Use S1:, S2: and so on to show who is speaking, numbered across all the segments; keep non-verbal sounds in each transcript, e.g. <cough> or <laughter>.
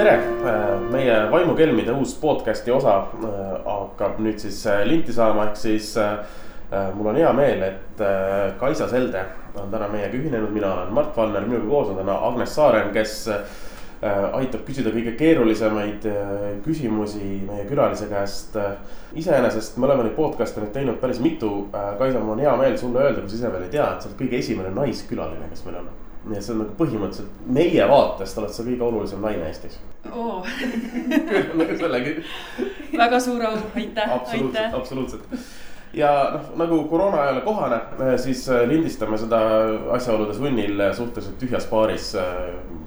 S1: tere, meie Vaimukelmide uus podcast'i osa äh, hakkab nüüd siis äh, linti saama, ehk siis äh, mul on hea meel, et Kaisa Selde on täna meiega ühinenud, mina olen Mart Valner, minuga koos on täna Agnes Saaren, kes aitab küsida kõige keerulisemaid küsimusi meie külalise käest. iseenesest me oleme neid podcast'e nüüd teinud päris mitu. Kaisa, mul on hea meel sulle öelda, kui sa ise veel ei tea, et sa oled kõige esimene naiskülaline, kes meil on nii et see on nagu põhimõtteliselt meie vaatest oled sa kõige olulisem naine Eestis
S2: oh. <laughs>
S1: nagu sellegi.
S2: väga suur au, aitäh,
S1: aitäh. absoluutselt ja noh, nagu koroona ajale kohane, siis äh, lindistame seda asjaolude sunnil suhteliselt tühjas baaris.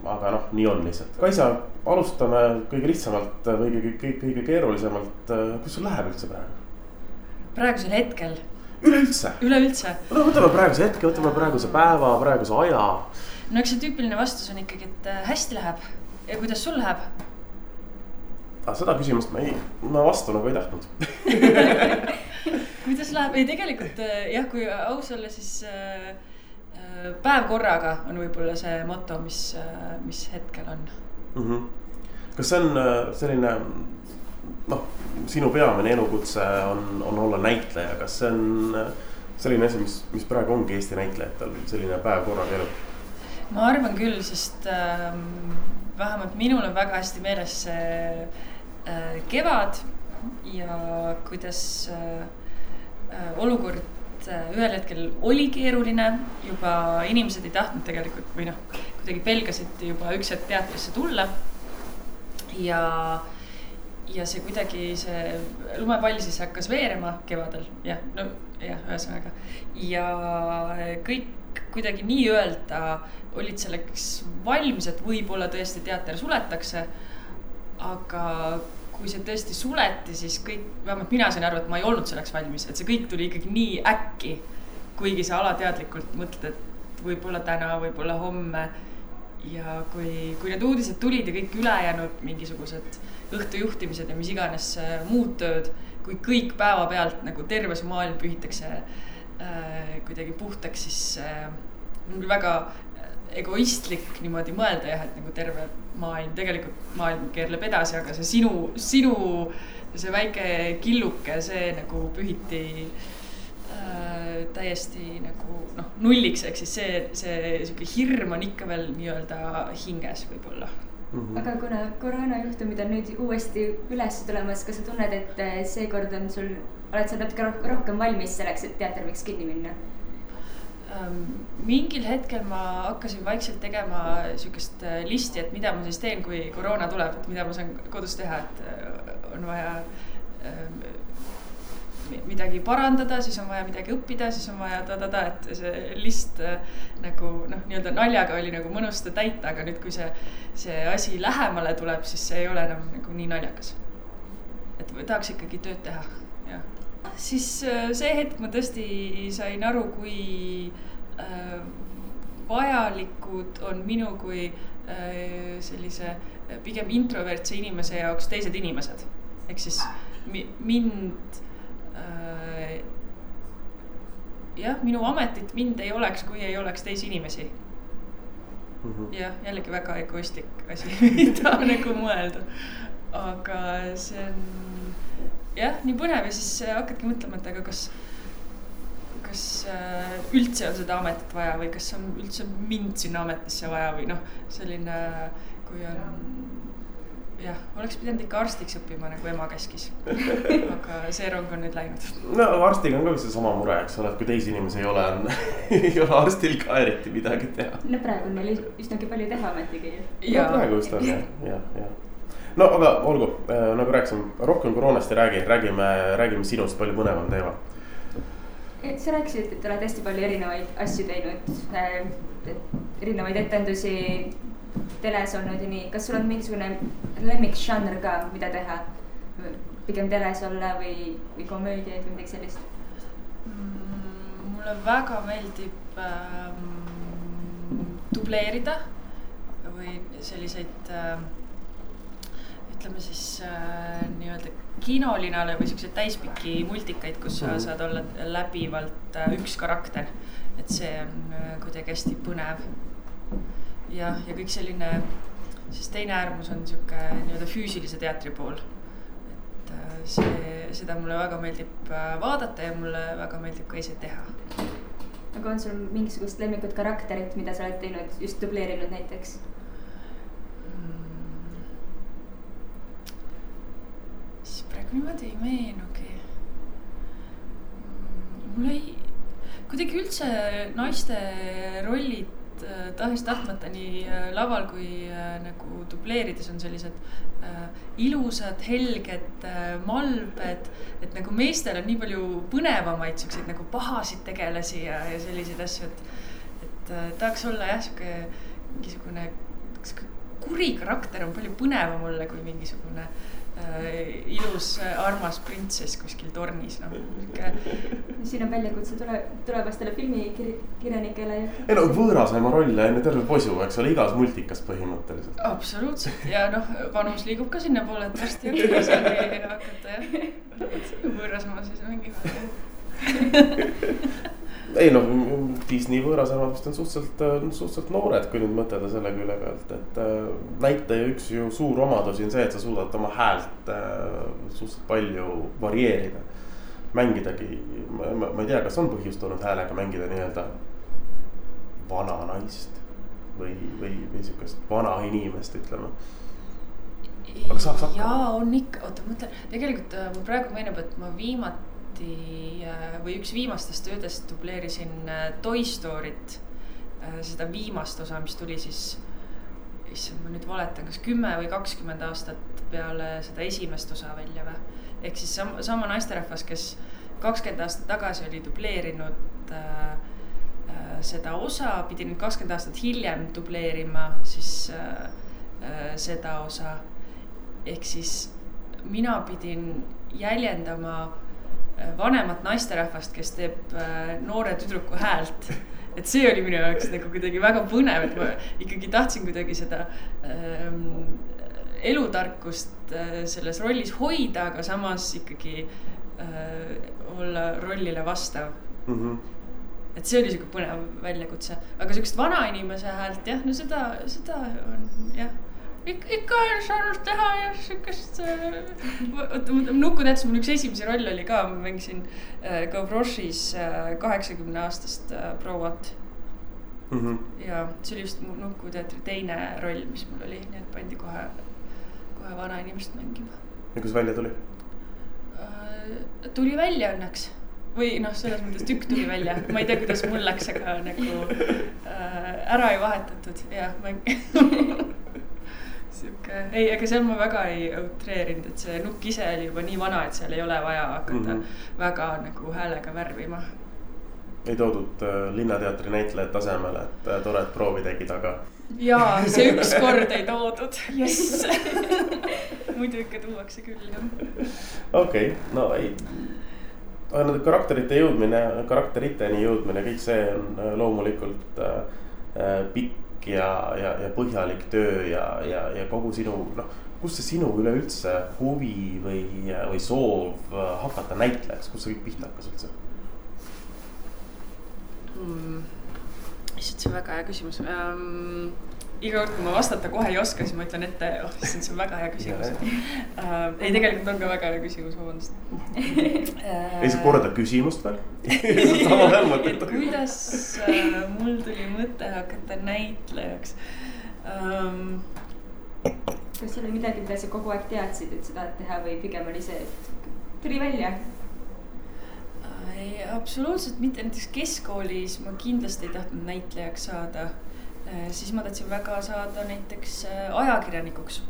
S1: Aga noh, nii on lihtsalt. Kaisa, alustame kõige lihtsamalt või kõige, kõige, kõige keerulisemalt. kuidas sul läheb üldse praegu?
S2: praegusel hetkel
S1: üleüldse.
S2: üleüldse.
S1: no võtame praeguse hetke, võtame praeguse päeva, praeguse aja.
S2: no eks see tüüpiline vastus on ikkagi, et hästi läheb ja kuidas sul läheb?
S1: aga seda küsimust ma ei, ma vastu nagu ei tahtnud <laughs>
S2: kuidas läheb, ei tegelikult äh, jah, kui aus olla, siis äh, äh, päev korraga on võib-olla see moto, mis, mis hetkel on
S1: mm. -hmm. kas see on selline noh, sinu peamine elukutse on, on olla näitleja, kas see on äh, selline asi, mis, mis praegu ongi Eesti näitlejatel selline päev korraga elu?
S2: ma arvan küll, sest ähm, vähemalt minul on väga hästi meeles see äh, kevad ja kuidas äh, äh olukord äh, ühel hetkel oli keeruline, juba inimesed ei tahtnud tegelikult või noh, kuidagi pelgasid juba üks hetk teatrisse tulla. ja ja see kuidagi, see lumepall siis hakkas veerema kevadel, jah, no jah, ühesõnaga. ja kõik kuidagi nii-öelda olid selleks valmis, et võib-olla tõesti teater suletakse. aga kui see tõesti suleti, siis kõik, vähemalt mina sain aru, et ma ei olnud selleks valmis, et see kõik tuli ikkagi nii äkki. kuigi sa alateadlikult mõtled, et võib-olla täna, võib-olla homme. ja kui, kui need uudised tulid ja kõik ülejäänud mingisugused õhtujuhtimised ja mis iganes äh, muud tööd, kui kõik päevapealt nagu terve see maailm pühitakse äh, kuidagi puhtaks, siis äh, küll väga egoistlik niimoodi mõelda jah, et nagu terve maailm, tegelikult maailm keerleb edasi, aga see sinu, sinu see väike killuke, see nagu pühiti äh, täiesti nagu noh, nulliks, ehk siis see, see sihuke hirm on ikka veel nii-öelda hinges võib-olla
S3: Mm -hmm. aga kuna koroonajuhtumid on nüüd uuesti üles tulemas, kas sa tunned, et eh, seekord on sul, oled sa natuke rohkem valmis selleks, et teater võiks kinni minna?
S2: Um, mingil hetkel ma hakkasin vaikselt tegema sihukest eh, listi, et mida ma siis teen, kui koroona tuleb, et mida ma saan kodus teha, et eh, on vaja um, midagi parandada, siis on vaja midagi õppida, siis on vaja ta-ta-ta, et see list äh, nagu noh, nii-öelda naljaga oli nagu mõnus seda täita, aga nüüd, kui see, see asi lähemale tuleb, siis see ei ole enam nagu nii naljakas. et tahaks ikkagi tööd teha. Siis äh, see hetk ma tõesti sain aru, kui äh, vajalikud on minu kui äh, sellise pigem introvertse inimese jaoks teised inimesed. ehk siis mind äh, jah, minu ametit, mind ei oleks, kui ei oleks teisi inimesi mm -hmm.. jah, jällegi väga egoistlik asi, <laughs> mida nagu mõelda. aga see on jah, nii põnev ja siis hakkadki mõtlema, et aga kas, kas äh, üldse on seda ametit vaja või kas on üldse mind sinna ametisse vaja või noh, selline, kui on jah, oleks pidanud ikka arstiks õppima, nagu ema käskis. aga see rong on nüüd läinud.
S1: no arstiga on ka vist seesama mure, eks ole, et kui teisi inimesi ei ole, on <laughs> ei ole arstil ka eriti midagi teha.
S3: no praegu on neil üsnagi palju teha ometigi ju.
S1: no praegu just on jah, jah, jah. No aga olgu äh,, nagu rääkisime, rohkem koroonast ei räägi, räägime, räägime sinust, palju põnevam teema
S3: sa rääkisid, et oled hästi palju erinevaid asju teinud äh,, erinevaid etendusi teles olnud ja nii, kas sul on mingisugune lemmikžanr ka, mida teha? pigem teles olla või, või komöödiaid või midagi sellist
S2: mm,? mulle väga meeldib ähm, dubleerida või selliseid äh, ütleme siis äh, nii-öelda kinolinale või siukseid täispikki multikaid, kus sa
S1: Mhm.
S2: saad olla läbivalt äh, üks karakter. et see on äh, kuidagi hästi põnev. jah, ja kõik selline, siis teine äärmus on sihuke nii-öelda füüsilise teatri pool. et äh, see, seda mulle väga meeldib äh, vaadata ja mulle väga meeldib ka ise teha
S3: aga on sul mingisugust lemmikut karakterit, mida sa oled teinud, just dubleerinud näiteks?
S2: siis praegu niimoodi ei meenugi. mul ei, kuidagi üldse naiste rollid äh, tahes-tahtmata nii äh, laval kui äh, nagu dubleerides on sellised äh, ilusad, helged äh,, malbed. et nagu meestel on nii palju põnevamaid siukseid nagu pahasid tegelasi ja, ja selliseid asju, et, et äh, tahaks olla jah, sihuke mingisugune sihuke kuri karakter on palju põnevam mulle kui mingisugune äh, ilus äh, armas printsess kuskil tornis, noh sihuke.
S3: siin on väljakutse tule, tulevastele filmikirjanikele.
S1: ei no võõraseima rolle enne terve posu, eks ole, igas multikas põhimõtteliselt.
S2: absoluutselt ja noh, vanus liigub ka sinnapoole, et varsti on saagi hakata jah. võõrasema siis mängima <laughs>
S1: ei noh, Disney võõrasemad vist on suhteliselt, suhteliselt noored, kui nüüd mõtelda selle külje pealt, et äh, näitleja üks ju suur omadusi on see, et sa suudad oma häält äh, suhteliselt palju varieerida. mängidagi, ma, ei tea, kas on põhjust olnud häälega mängida nii-öelda vana naist või, või, või sihukest vana inimest, ütleme Aga saaks hakkama.
S2: jaa, on ikka, oota, ma mõtlen, tegelikult äh, mul praegu meenub, et ma viimati äh, või üks viimastest töödest dubleerisin äh, Toy Story't. seda viimast osa, mis tuli siis, issand, ma nüüd valetan, kas kümme või kakskümmend aastat peale seda esimest osa välja või. ehk siis sama, sama naisterahvas, kes kakskümmend aastat tagasi oli dubleerinud äh, äh, seda osa, pidi nüüd kakskümmend aastat hiljem dubleerima siis äh, äh, seda osa ehk siis mina pidin jäljendama äh, vanemat naisterahvast, kes teeb äh, noore tüdruku häält. et see oli minu jaoks nagu kuidagi väga põnev, et ma ikkagi tahtsin kuidagi seda ähm, elutarkust äh, selles rollis hoida, aga samas ikkagi äh, olla rollile vastav
S1: mm. -hmm.
S2: et see oli sihuke põnev väljakutse, aga sihukest vanainimese häält jah, no seda, seda on jah Ik. ikka saanud teha jah, sihukest äh,. oota, Nukutähtis, mul üks esimesi rolle oli ka, ma mängisin äh, Gavrošis äh, kaheksakümne aastast äh, prouat
S1: Mm -hmm.
S2: ja see oli just mu Nukuteatri teine roll, mis mul oli, nii et pandi kohe, kohe vanainimest mängima
S1: ja kuidas välja tuli?
S2: äh,. tuli välja õnneks või noh, selles mõttes tükk tuli välja, ma ei tea, kuidas mul läks, aga nagu äh, ära ei vahetatud ja mäng <laughs> sihuke, ei, ega seal ma väga ei outreerinud, et see nukk ise oli juba nii vana, et seal ei ole vaja hakata mm -hmm. väga nagu häälega värvima.
S1: ei toodud äh, Linnateatri näitlejat tasemele, et äh, tore, et proovi tegid, aga.
S2: jaa, see ükskord <laughs> ei toodud, jess <laughs> muidu ikka tuuakse küll jah.
S1: okei okay,, no ei. aga nende karakterite jõudmine, karakteriteni jõudmine, kõik see on äh, loomulikult äh, pikk ja, ja, ja põhjalik töö ja, ja, ja kogu sinu noh, kust see sinu üleüldse huvi või, või soov hakata näitlejaks, kust see kõik pihta hakkas üldse
S2: mm.? issand, see on väga hea küsimus um, iga kord, kui ma vastata kohe ei oska, siis ma ütlen ette, oh issand, see on väga hea küsimus uh,. ei, tegelikult on ka väga hea küsimus, vabandust uh,. <laughs>
S1: ei, sa korda küsimust veel sama veel mõtet.
S2: kuidas uh, mul tuli mõte hakata näitlejaks um,?
S3: kas seal oli midagi, mida sa kogu aeg teadsid, et sa tahad teha või pigem oli see, et tuli välja?
S2: ei, absoluutselt mitte, näiteks keskkoolis ma kindlasti ei tahtnud näitlejaks saada siis ma tahtsin väga saada näiteks ajakirjanikuks.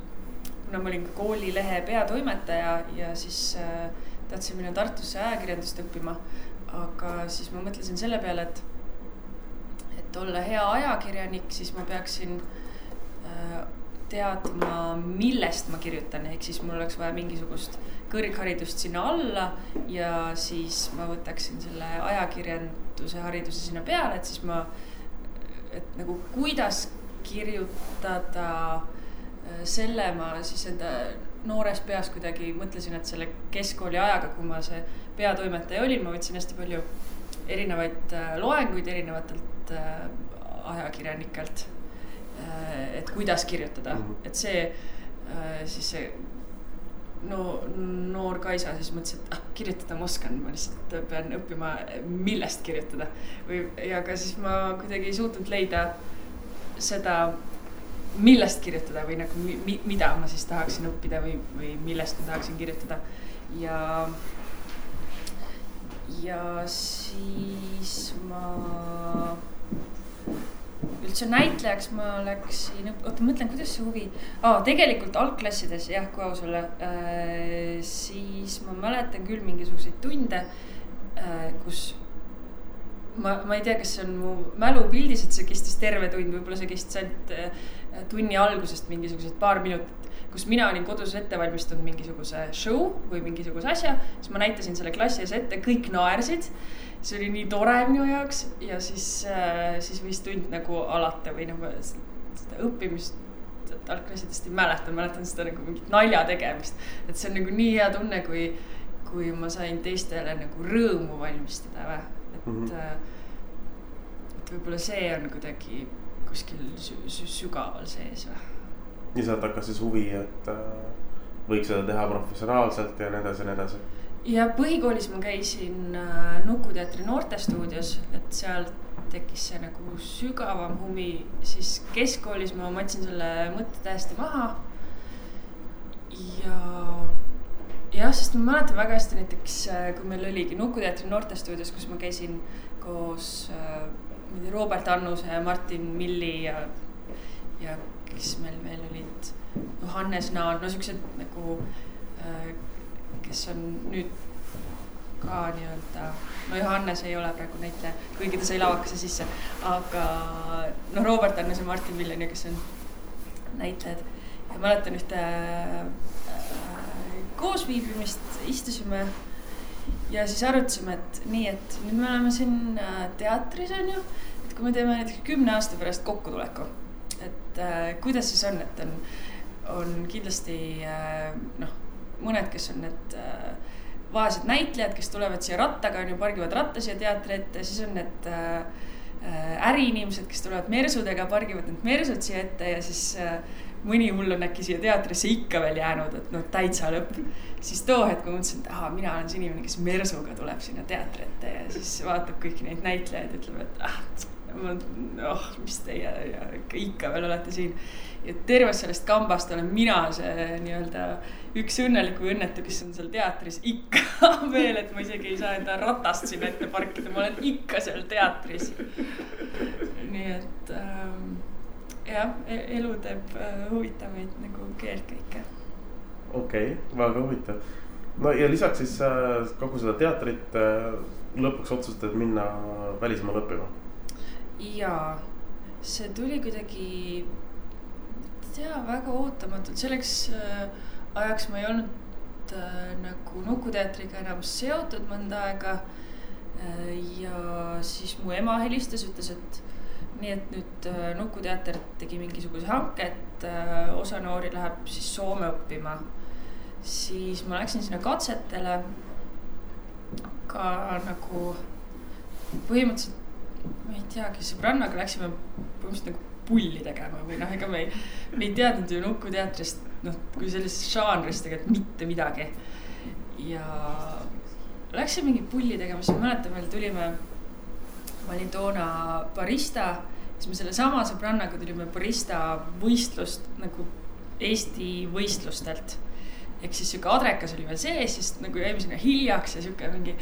S2: kuna ma olin koolilehe peatoimetaja ja siis äh, tahtsin minna Tartusse ajakirjandust õppima. aga siis ma mõtlesin selle peale, et, et olla hea ajakirjanik, siis ma peaksin äh, teadma, millest ma kirjutan, ehk siis mul oleks vaja mingisugust kõrgharidust sinna alla ja siis ma võtaksin selle ajakirjanduse hariduse sinna peale, et siis ma et nagu kuidas kirjutada, selle ma siis enda noores peas kuidagi mõtlesin, et selle keskkooli ajaga, kui ma see peatoimetaja olin, ma võtsin hästi palju erinevaid äh, loenguid erinevatelt äh, ajakirjanikelt. et kuidas kirjutada -hmm. et see siis see no noor Kaisa siis mõtles, et ah, kirjutada ma oskan, ma lihtsalt pean õppima, millest kirjutada. või, ja ka siis ma kuidagi ei suutnud leida seda millest kirjutada või nagu mi, mida ma siis tahaksin õppida või, või millest ma tahaksin kirjutada ja. ja siis ma üldse näitlejaks ma läksin, oota, mõtlen, kuidas see huvi ah,, tegelikult algklassides jah, kui aus olla äh,, siis ma mäletan küll mingisuguseid tunde äh,, kus ma, ma ei tea, kas see on mu mälupildis, et see kestis terve tund, võib-olla see kestis ainult äh, tunni algusest mingisugused paar minutit, kus mina olin kodus ette valmistanud mingisuguse show või mingisuguse asja, siis ma näitasin selle klassi ees ette, kõik naersid. See oli nii tore minu jaoks ja siis, äh, siis võis tund nagu alata või nagu seda õppimist algklassidest ei mäleta, mäletan seda nagu mingit nalja tegemist. et see on nagu nii hea tunne, kui, kui ma sain teistele nagu rõõmu valmistada või, et mm. -hmm. et võib-olla see on kuidagi kuskil sü sü sügaval sees või.
S1: ja sealt hakkas siis huvi, et äh, võiks seda teha professionaalselt ja nii edasi nii edasi.
S2: Ja põhikoolis ma käisin äh, Nukuteatri noortestuudios, et seal tekkis see nagu sügavam huvi, siis keskkoolis ma matsin selle mõtte täiesti maha. ja jah, sest ma mäletan väga hästi näiteks, äh, kui meil oligi Nukuteatri noortestuudios, kus ma käisin koos äh, Robert Annuse ja Martin Milli ja, ja kes meil veel olid, Johannes Naan, no siuksed nagu äh,, kes on nüüd ka nii-öelda, no Johannes ei ole praegu näitleja, kuigi ta sai lavakese sisse, aga noh, Robert Annus ja Martin Miljon, kes on näitlejad. ja mäletan ühte äh, koosviibimist, istusime ja siis arutasime, et nii, et nüüd me oleme siin äh, teatris on ju, et kui me teeme näiteks kümne aasta pärast kokkutuleku, et äh, kuidas siis on, et on, on kindlasti äh, noh, mõned, kes on need äh, vaesed näitlejad, kes tulevad siia rattaga on ju, pargivad ratta siia teatri ette, siis on need äh, äh äriinimesed, kes tulevad mersudega, pargivad need mersud siia ette ja siis äh, mõni hull on äkki siia teatrisse ikka veel jäänud, et noh, täitsa lõpp. siis too hetk ma mõtlesin, et ahaa, mina olen see inimene, kes mersuga tuleb sinna teatri ette ja siis vaatab kõiki neid näitlejaid, ütleb, et ah, oh, mis teie ikka veel olete siin. Ja tervest sellest kambast olen mina see nii-öelda üks õnnelik või õnnetu, kes on seal teatris ikka <laughs> veel, et ma isegi ei saa enda ratast sinna ette parkida, ma olen ikka seal teatris. nii et ähm, jah, e-, elu teeb äh, huvitavaid nagu keerdkäike.
S1: okei okay,, väga huvitav. no ja lisaks siis äh, kogu seda teatrit äh, lõpuks otsustad minna välismaale õppima.
S2: jaa, see tuli kuidagi, ei tea, väga ootamatult, selleks ajaks ma ei olnud äh, nagu Nukuteatriga enam seotud mõnda aega äh,. ja siis mu ema helistas, ütles, et nii et nüüd äh, Nukuteater tegi mingisuguse hanke, et äh, osa noori läheb siis Soome õppima. siis ma läksin sinna katsetele ka nagu põhimõtteliselt, ma ei teagi, sõbrannaga läksime põhimõtteliselt nagu pulli tegema või noh, ega me ei, me ei teadnud ju Nuku teatrist noh, kui sellisest žanrist tegelikult mitte midagi. ja läksime mingi pulli tegema, siis ma mäletan veel tulime, ma olin toona barista siis me sellesama sõbrannaga tulime barista võistlust nagu Eesti võistlustelt. ehk siis sihuke adrekas oli veel sees, siis nagu jäime sinna hiljaks ja sihuke mingi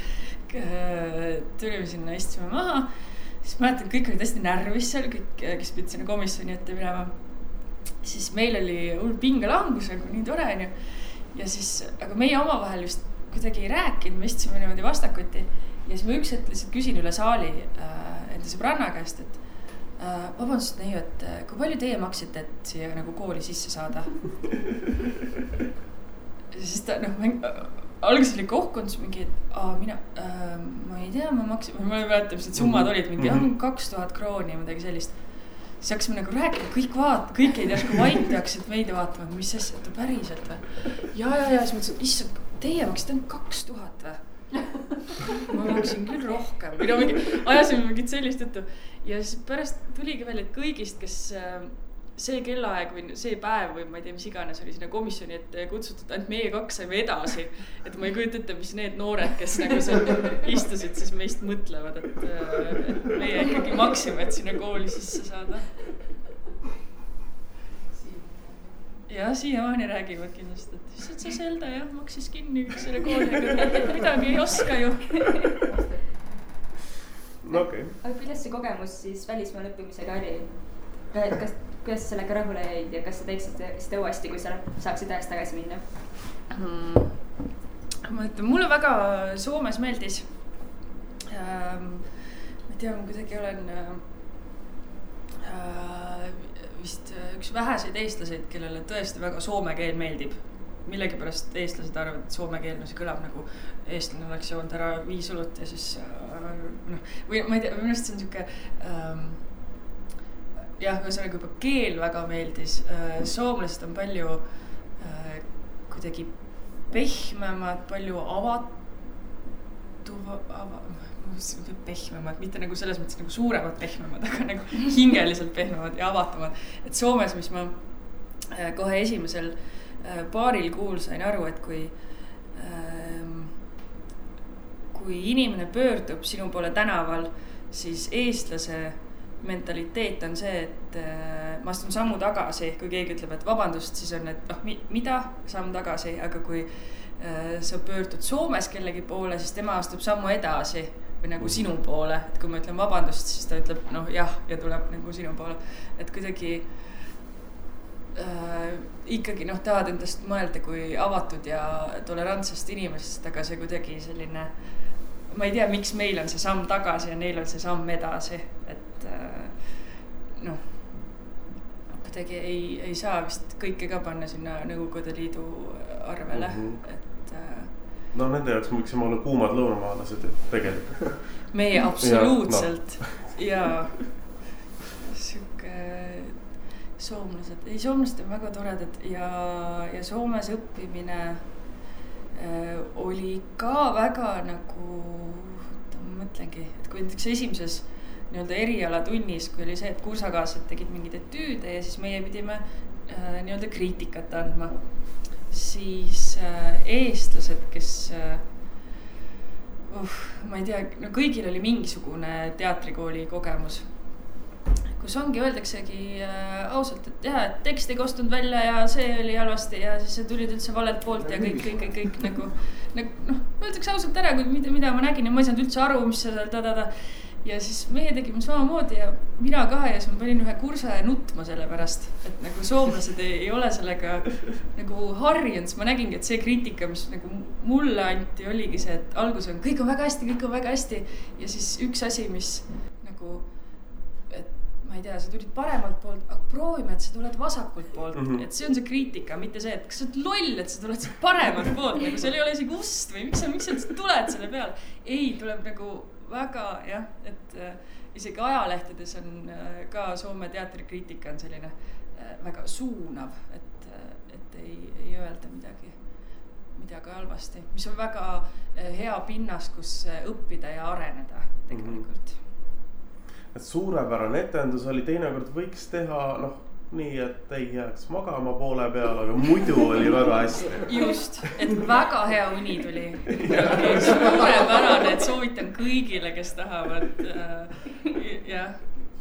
S2: äh,, tulime sinna, istusime maha. Siis mäletan, kõik olid hästi närvis seal, kõik, kes pidid sinna komisjoni ette minema. siis meil oli hull pingelangus nagu nii tore onju. ja siis, aga meie omavahel vist kuidagi ei rääkinud, me istusime niimoodi vastakuti. ja siis ma üks hetk lihtsalt küsin üle saali äh, enda sõbranna käest, et Äh, vabandust, neiu, et äh, kui palju teie maksite, et siia nagu kooli sisse saada? <laughs> siis ta noh, alguses oli kohkundus mingi, et aa, mina äh,, ma ei tea, ma maksin, ma ei mäleta, mis need summad olid, mingi mm -hmm. kaks tuhat krooni, midagi sellist. siis hakkasime nagu rääkima, kõik vaat-, kõik jäid järsku vait ja hakkasid meid vaatama, et mis asja, et päriselt või. ja, ja, ja siis mõtlesin, issand, teie maksite ainult kaks tuhat või? ma maksin küll rohkem või no mingi, ajasime mingit sellist juttu ja siis pärast tuligi välja, et kõigist, kes äh, see kellaaeg või see päev või ma ei tea, mis iganes oli sinna komisjoni ette kutsutud, ainult meie kaks saime edasi. et ma ei kujuta ette, mis need noored, kes nagu seal istusid, siis meist mõtlevad, et, meie ikkagi maksime, et sinna kooli sisse saada. jah, siiamaani räägivad kindlasti, et issand, see Zelda jah, maksis kinni kõik selle kooli, aga midagi ei oska ju
S1: no okei okay..
S3: aga kuidas see kogemus siis välismaal õppimisega oli? kas kuidas sa sellega rahule jäid ja kas sa teeksid seda uuesti, kui sa saaksid ajas tagasi minna
S2: mm.? ma ütlen, mulle väga Soomes meeldis ähm,. ma ei tea, ma kuidagi olen äh, vist üks väheseid eestlaseid, kellele tõesti väga soome keel meeldib millegipärast eestlased arvavad, et soome keel, no see kõlab nagu eestlane oleks joonud ära viis õlut ja siis äh, noh, või ma ei tea, minu arust see on sihuke ähm, jah, ühesõnaga juba keel väga meeldis. Äh, soomlased on palju äh, kuidagi pehmemad, palju avatuva, ava, pehmemad, mitte nagu selles mõttes nagu suuremad pehmemad, <laughs> aga nagu hingeliselt pehmemad ja avatumad. et Soomes, mis ma äh, kohe esimesel paaril kuul sain aru, et kui ähm, kui inimene pöördub sinu poole tänaval, siis eestlase mentaliteet on see, et äh, ma astun sammu tagasi, kui keegi ütleb, et vabandust, siis on, et noh, mida, samm tagasi, aga kui äh, sa pöördud Soomes kellegi poole, siis tema astub sammu edasi või nagu sinu poole, et kui ma ütlen vabandust, siis ta ütleb noh jah ja tuleb nagu sinu poole, et kuidagi äh, ikkagi noh, tahad endast mõelda kui avatud ja tolerantsest inimesest, aga see kuidagi selline ma ei tea, miks meil on see samm tagasi ja neil on see samm edasi, et et äh, noh, kuidagi ei, ei saa vist kõike ka panna sinna Nõukogude Liidu arvele mm, -hmm. et. Äh,
S1: no nende jaoks me võiksime olla kuumad lõunamaalased tegelikult.
S2: meie absoluutselt ja, no. ja sihuke soomlased, ei soomlased on väga toredad ja, ja Soomes õppimine äh, oli ka väga nagu, ma mõtlengi, et kui näiteks esimeses nii-öelda erialatunnis, kui oli see, et kursakaaslased tegid mingeid etüüde ja siis meie pidime äh, nii-öelda kriitikat andma. siis äh, eestlased, kes äh, uh, ma ei tea, no kõigil oli mingisugune teatrikooli kogemus kus ongi, öeldaksegi äh, ausalt, et jah, et tekst ei kostunud välja ja see oli halvasti ja siis sa tulid üldse valelt poolt ja kõik, kõik, kõik, kõik nagu. nagu noh, öeldakse ausalt ära, mida, mida ma nägin ja ma ei saanud üldse aru, mis seal ta-ta-ta ja siis meie tegime samamoodi ja mina ka ja siis ma panin ühe kursa nutma selle pärast, et nagu soomlased ei, ei ole sellega nagu harjunud, siis ma nägingi, et see kriitika, mis nagu mulle anti, oligi see, et alguses on, kõik on väga hästi, kõik on väga hästi. ja siis üks asi, mis nagu, et ma ei tea, sa tulid paremalt poolt, aga proovime, et sa tuled vasakult poolt mm, -hmm. et see on see kriitika, mitte see, et kas sa oled loll, et sa tuled paremalt poolt, nagu seal ei ole isegi ust või miks sa, miks sa tuled selle peale. ei, tuleb nagu väga jah, et äh, isegi ajalehtedes on äh, ka Soome teatrikriitika on selline äh, väga suunav, et, et ei, ei öelda midagi, midagi halvasti, mis on väga hea pinnas, kus õppida ja areneda tegelikult mm.
S1: -hmm. et suurepärane etendus oli, teinekord võiks teha, noh nii et ei jääks magama poole peal, aga muidu oli väga hästi.
S2: just, et väga hea uni tuli. suurepärane, et soovitan kõigile, kes tahavad äh, jah,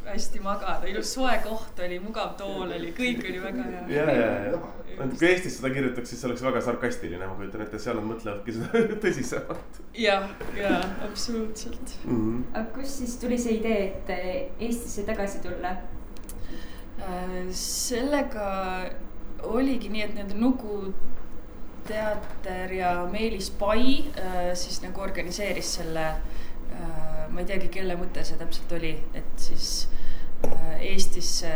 S2: hästi magada, ilus soe koht oli, mugav tool oli, kõik oli väga hea.
S1: ja, ja, ja, et kui Eestis seda kirjutaks, siis see oleks väga sarkastiline, ma kujutan ette, seal nad mõtlevadki seda <laughs> tõsisemalt.
S2: jah, ja absoluutselt
S3: mm. -hmm. aga kust siis tuli see idee, et Eestisse tagasi tulla?
S2: Äh, sellega oligi nii, et nii-öelda Nuku teater ja Meelis Pai äh, siis nagu organiseeris selle äh,. ma ei teagi, kelle mõte see täpselt oli, et siis Eestisse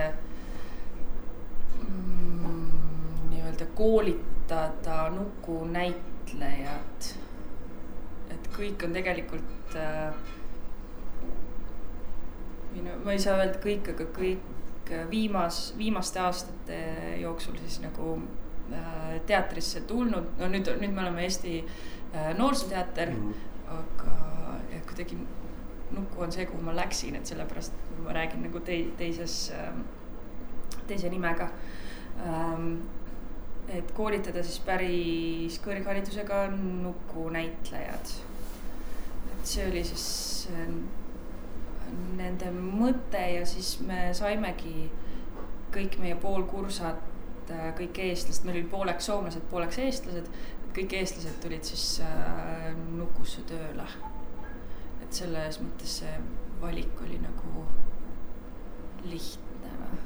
S2: mm, nii-öelda koolitada Nuku näitlejad. et kõik on tegelikult või no ma ei saa öelda kõik, aga kõik viimas, viimaste aastate jooksul siis nagu äh, teatrisse tulnud, no nüüd, nüüd me oleme Eesti äh, Noorsooteater mm, -hmm. aga jah, kuidagi Nuku on see, kuhu ma läksin, et sellepärast ma räägin nagu tei-, teises äh,, teise nimega ähm, et koolitada siis päris kõrgharidusega Nuku näitlejad. et see oli siis äh, nende mõte ja siis me saimegi kõik meie poolkursad, äh, kõik eestlased, meil oli pooleks soomlased, pooleks eestlased, kõik eestlased tulid siis äh, Nukusse tööle. et selles mõttes see valik oli nagu lihtne või?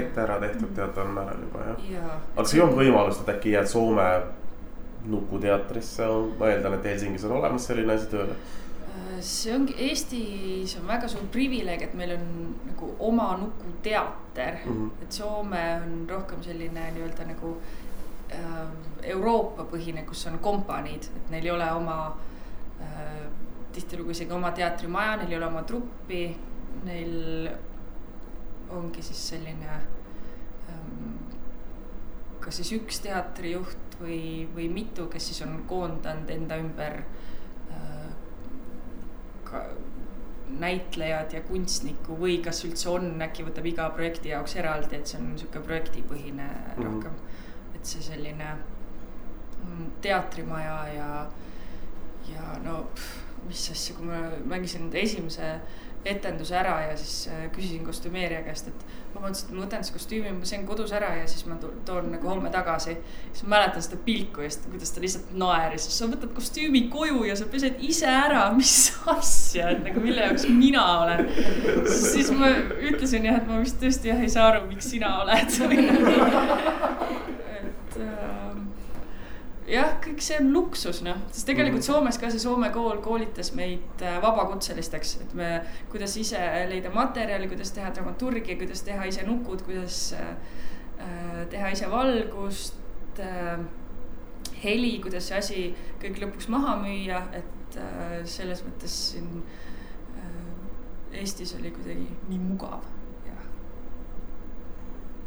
S1: ette ära tehtud teataval määral juba jah
S2: ja,?
S1: aga kas ei olnud võimalust, et äkki jääd Soome Nuku teatrisse, ma eeldan, et Helsingis on olemas selline asi tööle
S2: see ongi Eestis on väga suur privileeg, et meil on nagu oma nukuteater. Mm, -hmm. et Soome on rohkem selline nii-öelda nagu äh, Euroopa põhine, kus on kompaniid, et neil ei ole oma äh, tihtilugu isegi oma teatrimaja, neil ei ole oma truppi, neil ongi siis selline ähm, kas siis üks teatrijuht või, või mitu, kes siis on koondanud enda ümber näitlejad ja kunstnikku või kas üldse on, äkki võtab iga projekti jaoks eraldi, et see on niisugune projektipõhine mm -hmm. rohkem. et see selline mm, teatrimaja ja, ja no pff, mis asja, kui ma mängisin esimese etenduse ära ja siis äh, küsisin kostümeerija käest, et mõtlesin, et ma võtan siis kostüümi, ma söön kodus ära ja siis ma toon nagu homme tagasi. siis ma mäletan seda pilku ja siis, kuidas ta lihtsalt naeris, sa võtad kostüümi koju ja sa pesed ise ära, mis asja, et nagu mille jaoks mina olen. siis ma ütlesin jah, et ma vist tõesti jah ei saa aru, miks sina oled et <laughs> äh, jah, kõik see on luksus, noh, sest tegelikult -hmm. Soomes ka see Soome kool koolitas meid äh, vabakutselisteks, et me, kuidas ise leida materjali, kuidas teha dramaturgi, kuidas teha ise nukud, kuidas äh, äh, teha ise valgust äh,, heli, kuidas see asi kõik lõpuks maha müüa, et äh, selles mõttes siin äh, Eestis oli kuidagi nii mugav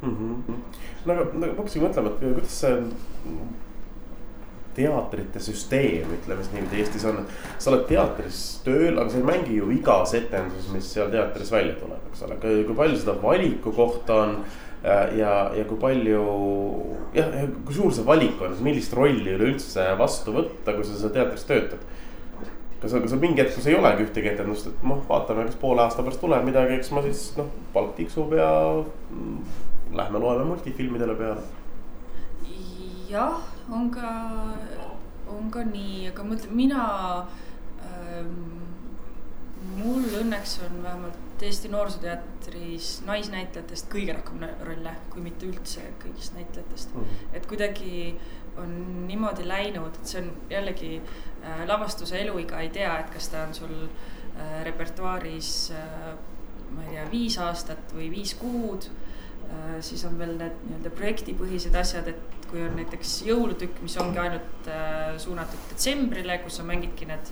S1: mm. -hmm. no aga, no ma hakkasin mõtlema, et kuidas see teatrite süsteem, ütleme siis niimoodi Eestis on. sa oled teatris tööl, aga sa ei mängi ju igas etenduses, mis seal teatris välja tuleb, eks ole, kui palju seda valikukohta on. Äh, ja, ja kui palju, jah, kui suur see valik on, millist rolli üleüldse vastu võtta, kui sa seal teatris töötad kas, kas on mingi hetk, kus ei olegi ühtegi etendust, et noh, vaatame, kas poole aasta pärast tuleb midagi, eks ma siis noh, palk tiksub ja mm, lähme loeme multifilmidele peale.
S2: Jah on ka, on ka nii, aga ma ütlen, mina ähm,, mul õnneks on vähemalt Eesti Noorsooteatris naisnäitlejatest kõige rohkem rolle, kui mitte üldse kõigist näitlejatest mm. et kuidagi on niimoodi läinud, et see on jällegi äh, lavastuse eluiga ei tea, et kas ta on sul äh, repertuaaris äh, ma ei tea, viis aastat või viis kuud äh,. siis on veel need nii-öelda projektipõhised asjad, et kui on näiteks jõulutükk, mis ongi ainult äh, suunatud detsembrile, kus sa mängidki need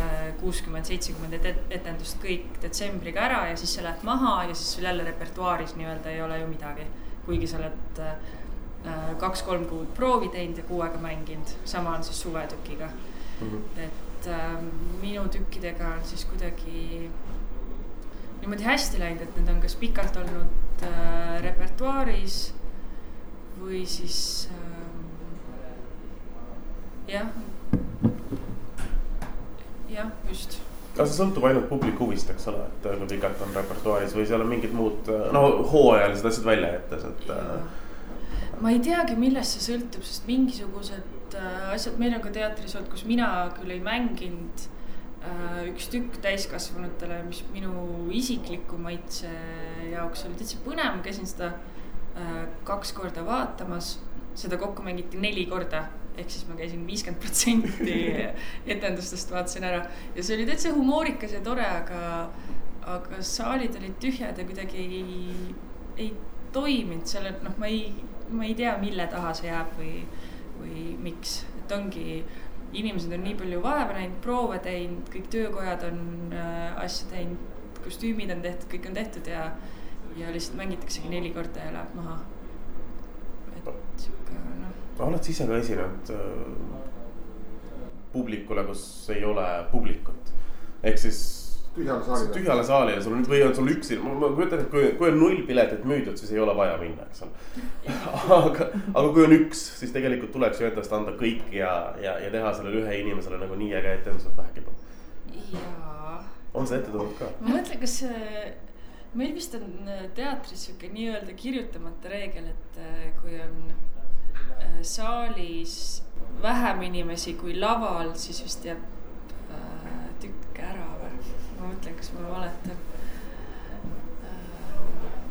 S2: äh, kuuskümmend, seitsekümmend etendust kõik detsembriga ära ja siis sa lähed maha ja siis sul jälle repertuaaris nii-öelda ei ole ju midagi. kuigi sa oled äh, äh, kaks-kolm kuud proovi teinud ja kuu aega mänginud, sama on siis suvetükiga mm. -hmm. et äh, minu tükkidega on siis kuidagi niimoodi hästi läinud, et need on kas pikalt olnud äh, repertuaaris või siis äh, jah, jah, just
S1: aga see sõltub ainult publiku huvist, eks ole, et kui pikalt on repertuaaris või seal on mingid muud, no hooajalised asjad välja jättes, et.
S2: Äh, ma ei teagi, millest see sõltub, sest mingisugused äh, asjad meil on ka teatris olnud, kus mina küll ei mänginud äh,. üks tükk täiskasvanutele, mis minu isikliku maitse jaoks oli täitsa põnev, ma käisin seda Äh, kaks korda vaatamas, seda kokku mängiti neli korda ehk siis ma käisin viiskümmend protsenti <laughs> etendustest vaatasin ära. Ja see oli täitsa humoorikas ja tore, aga, aga saalid olid tühjad ja kuidagi ei, ei toiminud selle, noh, ma ei, ma ei tea, mille taha see jääb või, või miks, et ongi inimesed on nii palju vaeva näinud, proove teinud, kõik töökojad on äh, asju teinud, kostüümid on tehtud, kõik on tehtud ja ja lihtsalt mängitaksegi neli korda ja läheb maha. et sihuke noh.
S1: oled sa ise ka esinenud äh, publikule, kus ei ole publikut, ehk siis
S4: tühjale saalile.
S1: tühjale saalile, sul on või on sul üks, ma, ma kujutan ette, kui, kui on null piletit müüdud, siis ei ole vaja minna, eks ole. <laughs> aga, aga kui on üks, siis tegelikult tuleks ju endast anda kõik ja, ja, ja teha sellele ühe inimesele nagu nii äge etendus, et vähegi
S2: jaa.
S1: on see ette tulnud ka?
S2: ma mõtlen, kas meil vist on teatris sihuke nii-öelda kirjutamata reegel, et äh, kui on äh, saalis vähem inimesi kui laval, siis vist jääb äh, tükk ära ma mõtlen, kas ma valetan.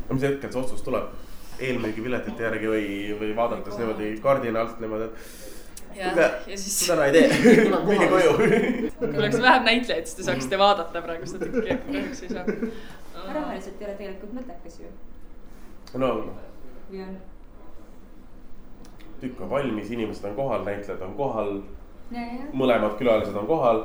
S1: no mis hetkel see otsus tuleb? eelmüügipiletite järgi või, või vaadates niimoodi kardinaalselt niimoodi, et
S2: ja, ja siis.
S1: täna ei tee, <laughs> minge koju.
S2: kui oleks vähem näitlejaid, siis te saaksite vaadata praegu seda tükki, kahjuks ei saa.
S3: rahaliselt ei ole tegelikult mõttekas ju.
S1: no.
S3: on?
S1: tükk on valmis, inimesed on kohal, näitlejad on kohal mõlemad külalised on kohal.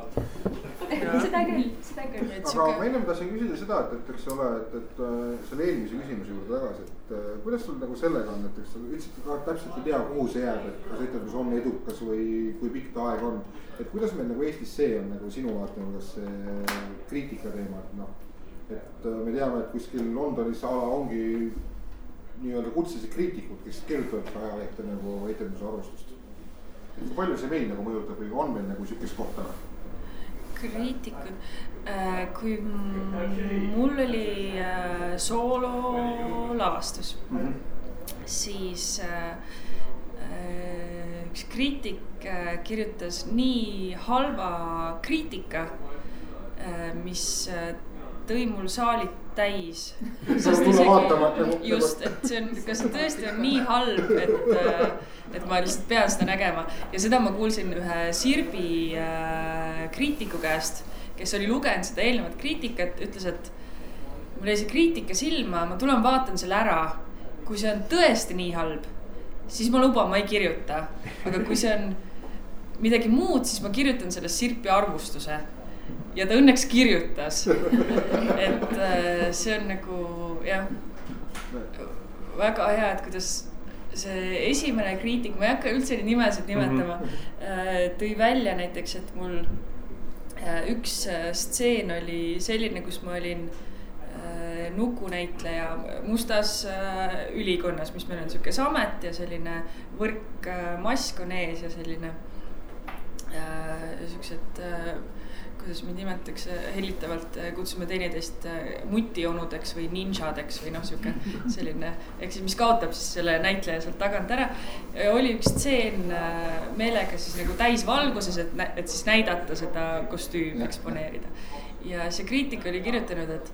S1: <laughs>
S3: seda küll, seda küll.
S4: aga ma ennem tahtsin küsida seda, et, et eks ole, et, et äh, selle eelmise küsimuse juurde tagasi, et äh, kuidas sul nagu sellega on, et eks sa ütlesid ka täpselt ei tea, kuhu see jääb, et kas etendus on edukas või kui pikk ta aeg on. et kuidas meil nagu Eestis see on nagu sinu vaatenurgas see kriitika teema, et noh. et äh, me teame, et kuskil Londonis a la ongi nii-öelda kutselised kriitikud, kes kirjutavad ajalehte nagu etenduse arvustust palju see meil nagu mõjutab või on meil nagu sihukest kohta?
S2: kriitikud, äh, kui mul oli äh, soololavastus mm, -hmm. siis äh, üks kriitik kirjutas nii halva kriitika, mis tõi mul saalid täis. <laughs> Just, et see on, kas see tõesti on nii halb, et et ma lihtsalt pean seda nägema ja seda ma kuulsin ühe Sirbi äh, kriitiku käest, kes oli lugenud seda eelnevat kriitikat, ütles, et mul jäi see kriitika silma, ma tulen vaatan selle ära. kui see on tõesti nii halb, siis ma luban, ma ei kirjuta, aga kui see on midagi muud, siis ma kirjutan sellest Sirpi arvustuse ja ta õnneks kirjutas. et äh, see on nagu jah, väga hea, et kuidas see esimene kriitik, ma ei hakka üldse neid nimesid nimetama mm, -hmm. tõi välja näiteks, et mul äh, üks äh, stseen oli selline, kus ma olin nukunäitleja mustas ülikonnas, mis meil on sihuke samet ja selline võrkmask on ees ja selline siuksed kuidas meid nimetatakse hellitavalt, äh, kutsume teineteist äh, mutijonudeks või ninjadeks või noh, sihuke <laughs> selline. ehk siis, mis kaotab siis selle näitleja sealt tagant ära. oli üks stseen äh, meelega siis nagu täisvalguses, et, et siis näidata seda kostüümi, eksponeerida. ja see kriitik oli kirjutanud, et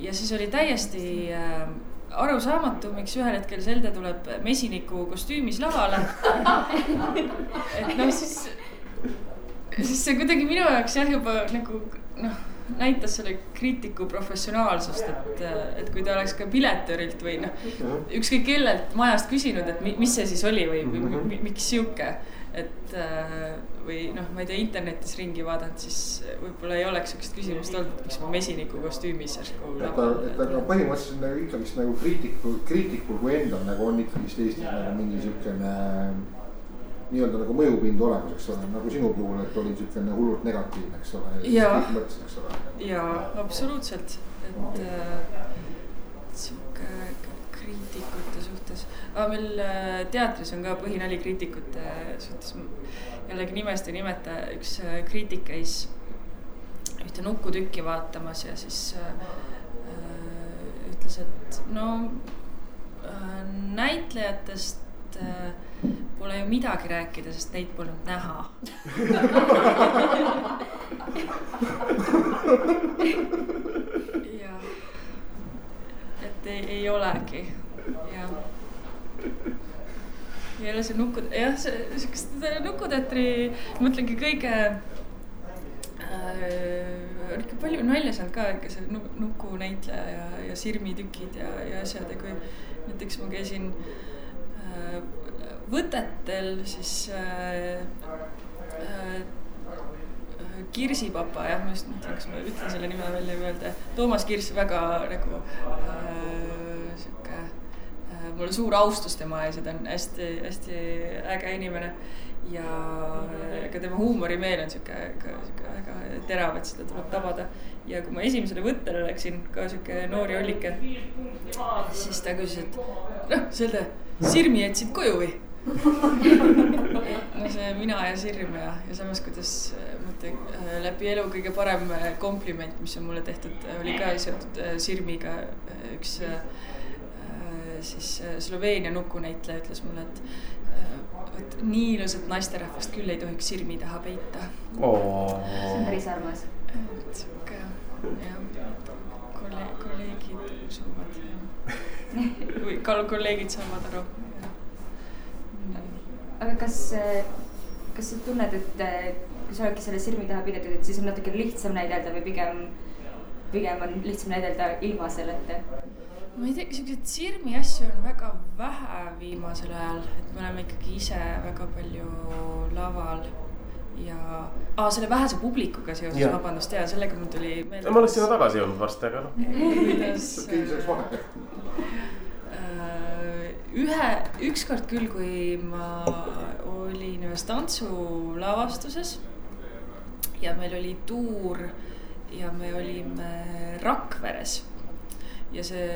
S2: ja siis oli täiesti arusaamatu, miks ühel hetkel Selde tuleb mesiniku kostüümis lavale. <laughs> et noh, siis <laughs> siis see kuidagi minu jaoks jah, juba nagu noh, näitas selle kriitiku professionaalsust, et, et kui ta oleks ka piletöörilt või noh, ükskõik kellelt majast küsinud, et mis see siis oli või, või mhm. miks sihuke. et või noh, ma ei tea, internetis ringi vaadanud, siis võib-olla ei oleks sihukest küsimust olnud, miks ma mesiniku kostüümis järsku.
S4: et aga, et aga põhimõtteliselt nagu ikkagist nagu kriitikul, kriitikul kui endal nagu on ikkagist Eestis nagu mingi siukene nii-öelda nagu mõjupind olemas, eks ole, nagu sinu puhul, et oli niisugune hullult negatiivne, eks ole.
S2: ole. jaa, absoluutselt, et äh, sihuke kriitikute suhtes, aga meil äh, teatris on ka põhinali kriitikute suhtes. jällegi nimest ei nimeta, üks äh, kriitik käis ühte nukutükki vaatamas ja siis äh, ütles, et no äh, näitlejatest äh, pole ju midagi rääkida, sest neid polnud näha. <laughs> Jah, et ei, ei olegi, jah. jälle see nuku, jah, see siukest Nukuteatri, mõtlengi kõige äh, ikka palju nalja saanud ka ikka see nuku näitleja ja, ja sirmitükid ja, ja asjad ja kui näiteks ma käisin äh, võtetel siis äh, äh, Kirsipapa jah, ma just mõtlen, kas ma ütlen selle nime välja või öelda. Toomas Kirss väga nagu äh, sihuke äh,, mul on suur austus tema ees ja ta on hästi-hästi äge inimene. ja ka tema huumorimeel on sihuke, sihuke väga terav, et seda tuleb tabada. ja kui ma esimesele võttele läksin, ka sihuke noor jollike, siis ta küsis, et noh, Selde, Sirmi jätsid koju või? no see mina ja Sirm ja, ja samas, kuidas ma ütlen, läbi elu kõige parem kompliment, mis on mulle tehtud, oli ka seotud Sirmiga. üks siis Sloveenia nukunäitleja ütles mulle, et vot nii ilusat naisterahvast küll ei tohiks Sirmi taha peita
S3: oh.. see on päris armas.
S2: sihuke jah, kolleeg, kolleegid usuvad <laughs> või kolleegid saavad aru
S3: aga kas, kas sa tunned, et kui sa oledki selle sirmi taha peidetud, et siis on natuke lihtsam näidelda või pigem, pigem on lihtsam näidelda ilma selleta?
S2: ma ei tea, siukseid sirmi asju on väga vähe viimasel ajal, et me oleme ikkagi ise väga palju laval ja ah, selle vähese publikuga seoses vabandust, ja sellega mul tuli
S1: meelde. ma oleks sinna tagasi jõudnud varsti, aga noh.
S2: kuidas ühe, ükskord küll, kui ma olin ühes tantsulavastuses ja meil oli tuur ja me olime Rakveres. ja see,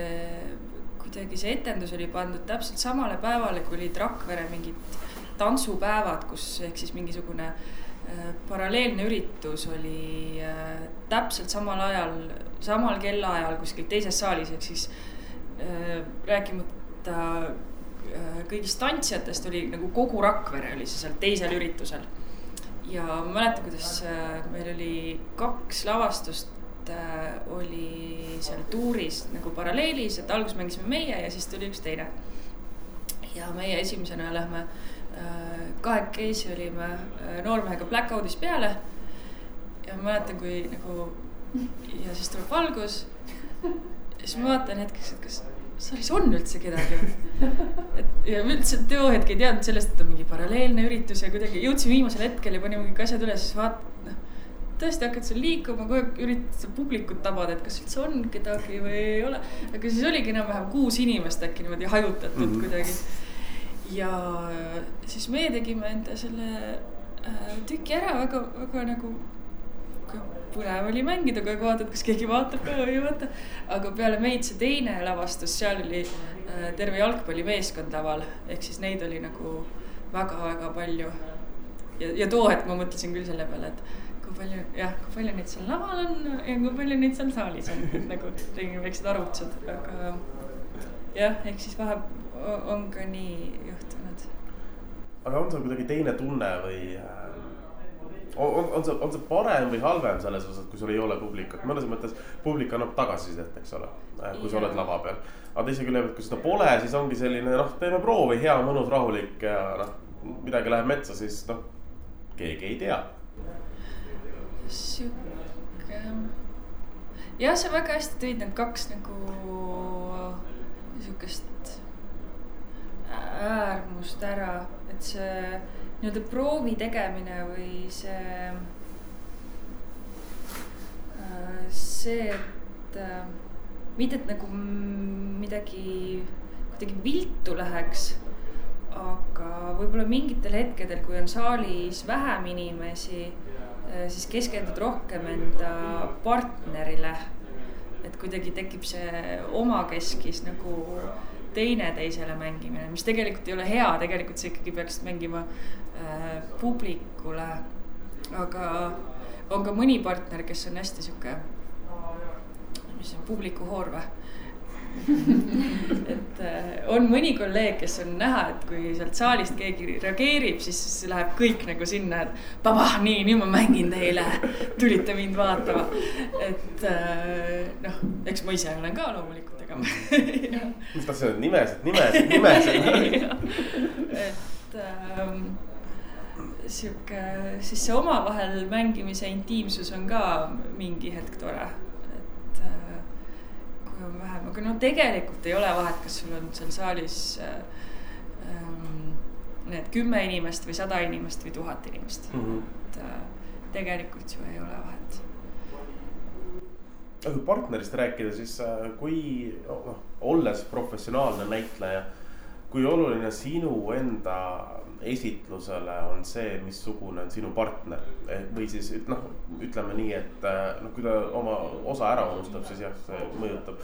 S2: kuidagi see etendus oli pandud täpselt samale päevale, kui olid Rakvere mingid tantsupäevad, kus ehk siis mingisugune äh, paralleelne üritus oli äh, täpselt samal ajal, samal kellaajal kuskil teises saalis, ehk siis äh, rääkimata ta äh, kõigist tantsijatest oli nagu kogu Rakvere oli see seal teisel üritusel. ja ma mäletan, kuidas äh, meil oli kaks lavastust äh, oli seal tuuris nagu paralleelis, et alguses mängisime meie ja siis tuli üks teine. ja meie esimesena lähme kahekesi olime noormehega Blackoutis peale. ja ma mäletan, kui nagu ja siis tuleb valgus. ja siis ma vaatan hetkeks, et kas saalis on üldse kedagi et ja üldse too hetk ei teadnud sellest, et on mingi paralleelne üritus ja kuidagi jõudsime viimasel hetkel ja panime kõik asjad üles, siis vaat-, noh. tõesti hakkad seal liikuma, kogu aeg üritad seda publikut tabada, et kas üldse on kedagi või ei ole. aga siis oligi enam-vähem kuus inimest äkki niimoodi hajutatud mm -hmm. kuidagi. ja siis meie tegime enda selle äh, tüki ära väga, väga nagu põnev oli mängida, kogu aeg vaatad, kas keegi vaatab ka või ei vaata. aga peale meid see teine lavastus, seal oli äh, terve jalgpallimeeskond laval, ehk siis neid oli nagu väga-väga palju. ja, ja too hetk ma mõtlesin küll selle peale, et kui palju, jah, kui palju neid seal laval on ja kui palju neid seal saalis on, <laughs> nagu tegin väiksed arvutused, aga jah, ehk siis vahe on ka nii juhtunud.
S1: aga on sul kuidagi teine tunne või äh on, on see, on see parem või halvem selles osas, kui sul ei ole publikut, mõnes mõttes publik annab tagasisidet, eks ole, äh, kui sa oled lava peal. aga teise külje pealt, kui seda pole, siis ongi selline noh, teeme proovi, hea, mõnus, rahulik ja noh, midagi läheb metsa, siis noh, keegi ei tea.
S2: sihuke, jah, sa väga hästi tõid need kaks nagu sihukest äärmust ära, et see nii-öelda proovi tegemine või see, äh, see, et äh, mitte, et nagu midagi kuidagi viltu läheks, aga võib-olla mingitel hetkedel, kui on saalis vähem inimesi, äh, siis keskendud rohkem enda partnerile. et kuidagi tekib see omakeskis nagu teineteisele mängimine, mis tegelikult ei ole hea, tegelikult sa ikkagi peaksid mängima äh, publikule. aga on ka mõni partner, kes on hästi sihuke, mis see on, publikuhoor või <laughs> et äh, on mõni kolleeg, kes on näha, et kui sealt saalist keegi reageerib, siis läheb kõik nagu sinna, et pabah, nii, nüüd ma mängin teile. tulite mind vaatama. et äh, noh, eks ma ise olen ka loomulikult
S1: tegema mis tahtsid öelda, nimesid, nimesid, nimesid <laughs>
S2: et ähm, sihuke, siis see omavahel mängimise intiimsus on ka mingi hetk tore. et äh, kui on vähem, aga no tegelikult ei ole vahet, kas sul on seal saalis äh, ähm, need kümme inimest või sada inimest või tuhat inimest mm. -hmm. et äh, tegelikult ju ei ole vahet.
S1: Kui partnerist rääkida, siis äh, kui noh, olles professionaalne näitleja, kui oluline sinu enda esitlusele on see, missugune on sinu partner või siis noh, ütleme nii, et noh, kui ta oma osa ära unustab, siis jah, see mõjutab.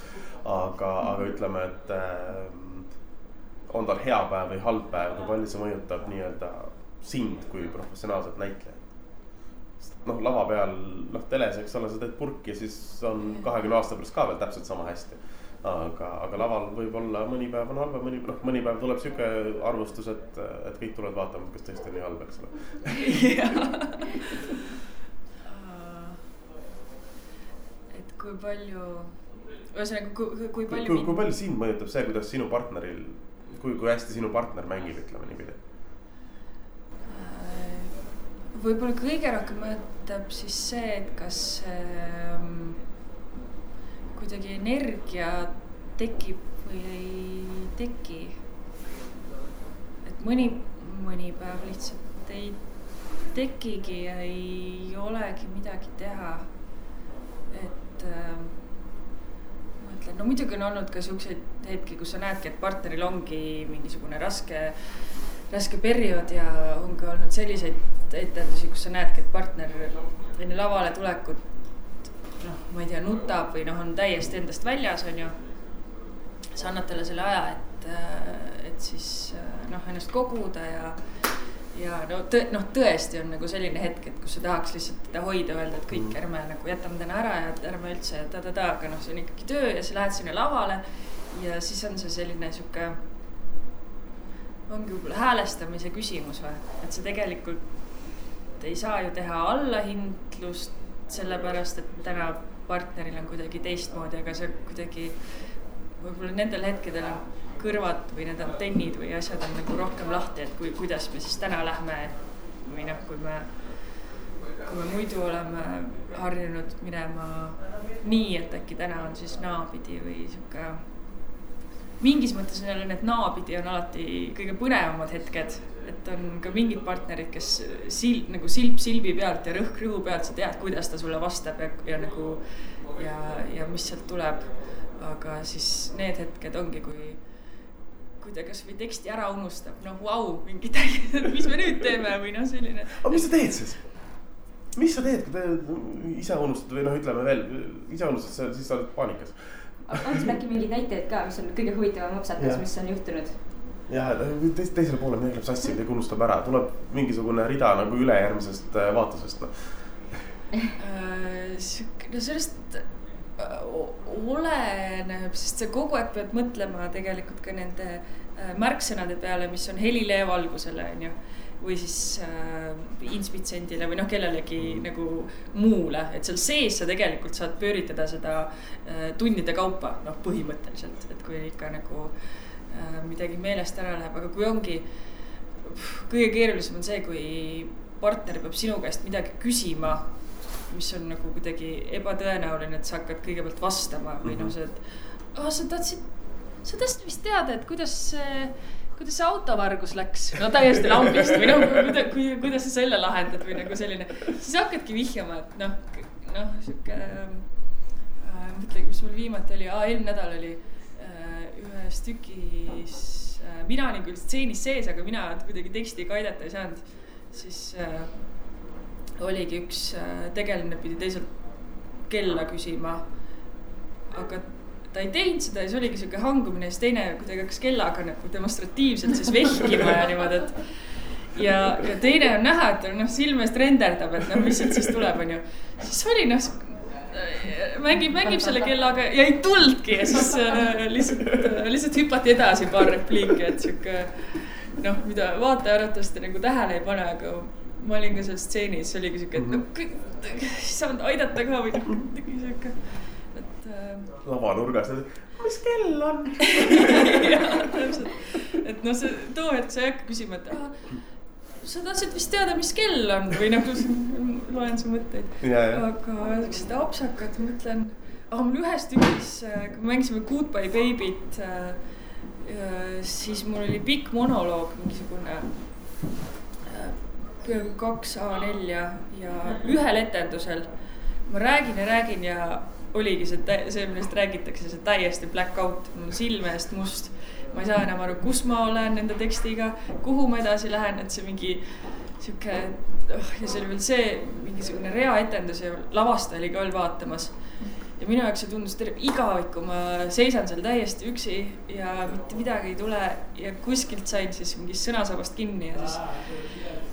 S1: aga, aga ütleme, et äh, on tal hea päev või halb päev, kui palju see mõjutab nii-öelda sind kui professionaalset näitlejat? Noh, lava peal, noh, teles, eks ole, sa teed purki, siis on kahekümne aasta pärast ka veel täpselt sama hästi. aga, aga laval võib-olla mõni päev on halvem, mõni, noh, mõni päev tuleb sihuke arvustus, et, et kõik tulevad vaatama, kas tõesti on nii halb, eks ole.
S2: et kui palju, ühesõnaga, kui, kui palju.
S1: kui, kui palju sind mõjutab see, kuidas sinu partneril, kui, kui hästi sinu partner mängib, ütleme niipidi
S2: võib-olla kõige rohkem mõjutab siis see, et kas ähm, kuidagi energia tekib või ei teki. et mõni, mõni päev lihtsalt ei tekigi ja ei olegi midagi teha. et äh, ma ütlen, no muidugi on olnud ka siukseid hetki, kus sa näedki, et partneril ongi mingisugune raske raske periood ja on ka olnud selliseid etendusi, kus sa näedki, et partner enne lavale tulekut noh, ma ei tea, nutab või noh, on täiesti endast väljas, on ju. sa annad talle selle aja, et, et siis noh, ennast koguda ja, ja no tõ, noh, tõesti on nagu selline hetk, et kus sa tahaks lihtsalt teda hoida, öelda, et kõik, ärme nagu jätame täna ära ja ärme üldse ta-ta-ta, aga noh, see on ikkagi töö ja sa lähed sinna lavale. ja siis on see selline sihuke ongi võib-olla häälestamise küsimus või, et sa tegelikult ei saa ju teha allahindlust sellepärast, et täna partneril on kuidagi teistmoodi, aga see kuidagi võib-olla nendel hetkedel on kõrvad või need antennid või asjad on nagu rohkem lahti, et kui, kuidas me siis täna lähme või noh, kui me, kui me muidu oleme harjunud minema nii, et äkki täna on siis naapidi või sihuke mingis mõttes jälle need naapidi on alati kõige põnevamad hetked. et on ka mingid partnerid, kes sil-, nagu silp silbi pealt ja rõhk rõhu pealt, sa tead, kuidas ta sulle vastab ja, ja nagu ja, ja mis sealt tuleb. aga siis need hetked ongi, kui, kui ta kasvõi teksti ära unustab, noh, vau, mingi täiesti, mis me nüüd teeme või noh, selline.
S1: aga mis sa teed siis? mis sa teed, kui te ise unustad või noh, ütleme veel, ise unustad, siis sa oled paanikas
S3: on sul äkki mingeid näiteid ka, mis on kõige huvitavam apsakas, mis on juhtunud?
S1: jah, teis, teisele poole midagi läheb sassi, midagi unustab ära, tuleb mingisugune rida nagu ülejärgmisest äh, vaatusest noh.
S2: Äh, no sellest äh, oleneb, sest sa kogu aeg pead mõtlema tegelikult ka nende märksõnade peale, mis on helile ja valgusele, on ju või siis äh, inspitsendile või noh, kellelegi mm. nagu muule, et seal sees sa tegelikult saad pööritada seda äh, tundide kaupa, noh, põhimõtteliselt, et kui ikka nagu äh, midagi meelest ära läheb, aga kui ongi. kõige keerulisem on see, kui partner peab sinu käest midagi küsima, mis on nagu kuidagi ebatõenäoline, et sa hakkad kõigepealt vastama või noh, see, et ah, sa tahtsid, sa tahtsid vist teada, et kuidas see kuidas see autovargus läks, no täiesti lambist või noh, kuida, kui, kuidas sa selle lahendad või nagu selline. siis hakkadki vihjama, et noh, noh sihuke äh,, mõtlegi, mis mul viimati oli, eelmine nädal oli äh, ühes tükis äh,. mina olin küll stseenis sees, aga mina kuidagi tekstiga aidata ei saanud. siis äh, oligi üks äh, tegelane pidi teiselt kella küsima. aga ta ei teinud seda ja siis oligi sihuke hangumine siis teine kuidagi hakkas kellaga nagu demonstratiivselt siis vehkima ja niimoodi, et. ja, ja teine on näha, et noh, silme eest renderdab, et noh, mis siit siis tuleb, onju. siis oli noh, mängib, mängib selle kellaga ja ei tulnudki ja siis äh, lihtsalt äh,, lihtsalt hüpati edasi paar repliiki, et sihuke. noh, mida vaataja arvatavasti nagu tähele ei pane, aga ma olin ka seal stseenis, oligi sihuke, et noh, ei saanud aidata ka või noh, sihuke
S1: lavanurgas, mis kell on? <laughs>
S2: Et noh, see too hetk sa ei hakka küsima, et ah, sa tahtsid vist teada, mis kell on? Või nagu loen su mõtteid. aga siuksed apsakad, ma mõtlen, aga mul ühes tükis, kui me mängisime Goodbye Baby't, siis mul oli pikk monoloog, mingisugune peaaegu kaks A4-ja ja ühel etendusel. Ma räägin ja räägin ja oligi see, see, millest räägitakse, see täiesti black out, mul silme eest must. ma ei saa enam aru, kus ma olen nende tekstiga, kuhu ma edasi lähen, et see mingi sihuke oh, ja see oli veel see mingisugune reaetendus ja lavastaja oli ka veel vaatamas ja minu jaoks see tundus terve igavik, kui ma seisan seal täiesti üksi ja mitte midagi ei tule ja kuskilt sain siis mingist sõnasabast kinni ja siis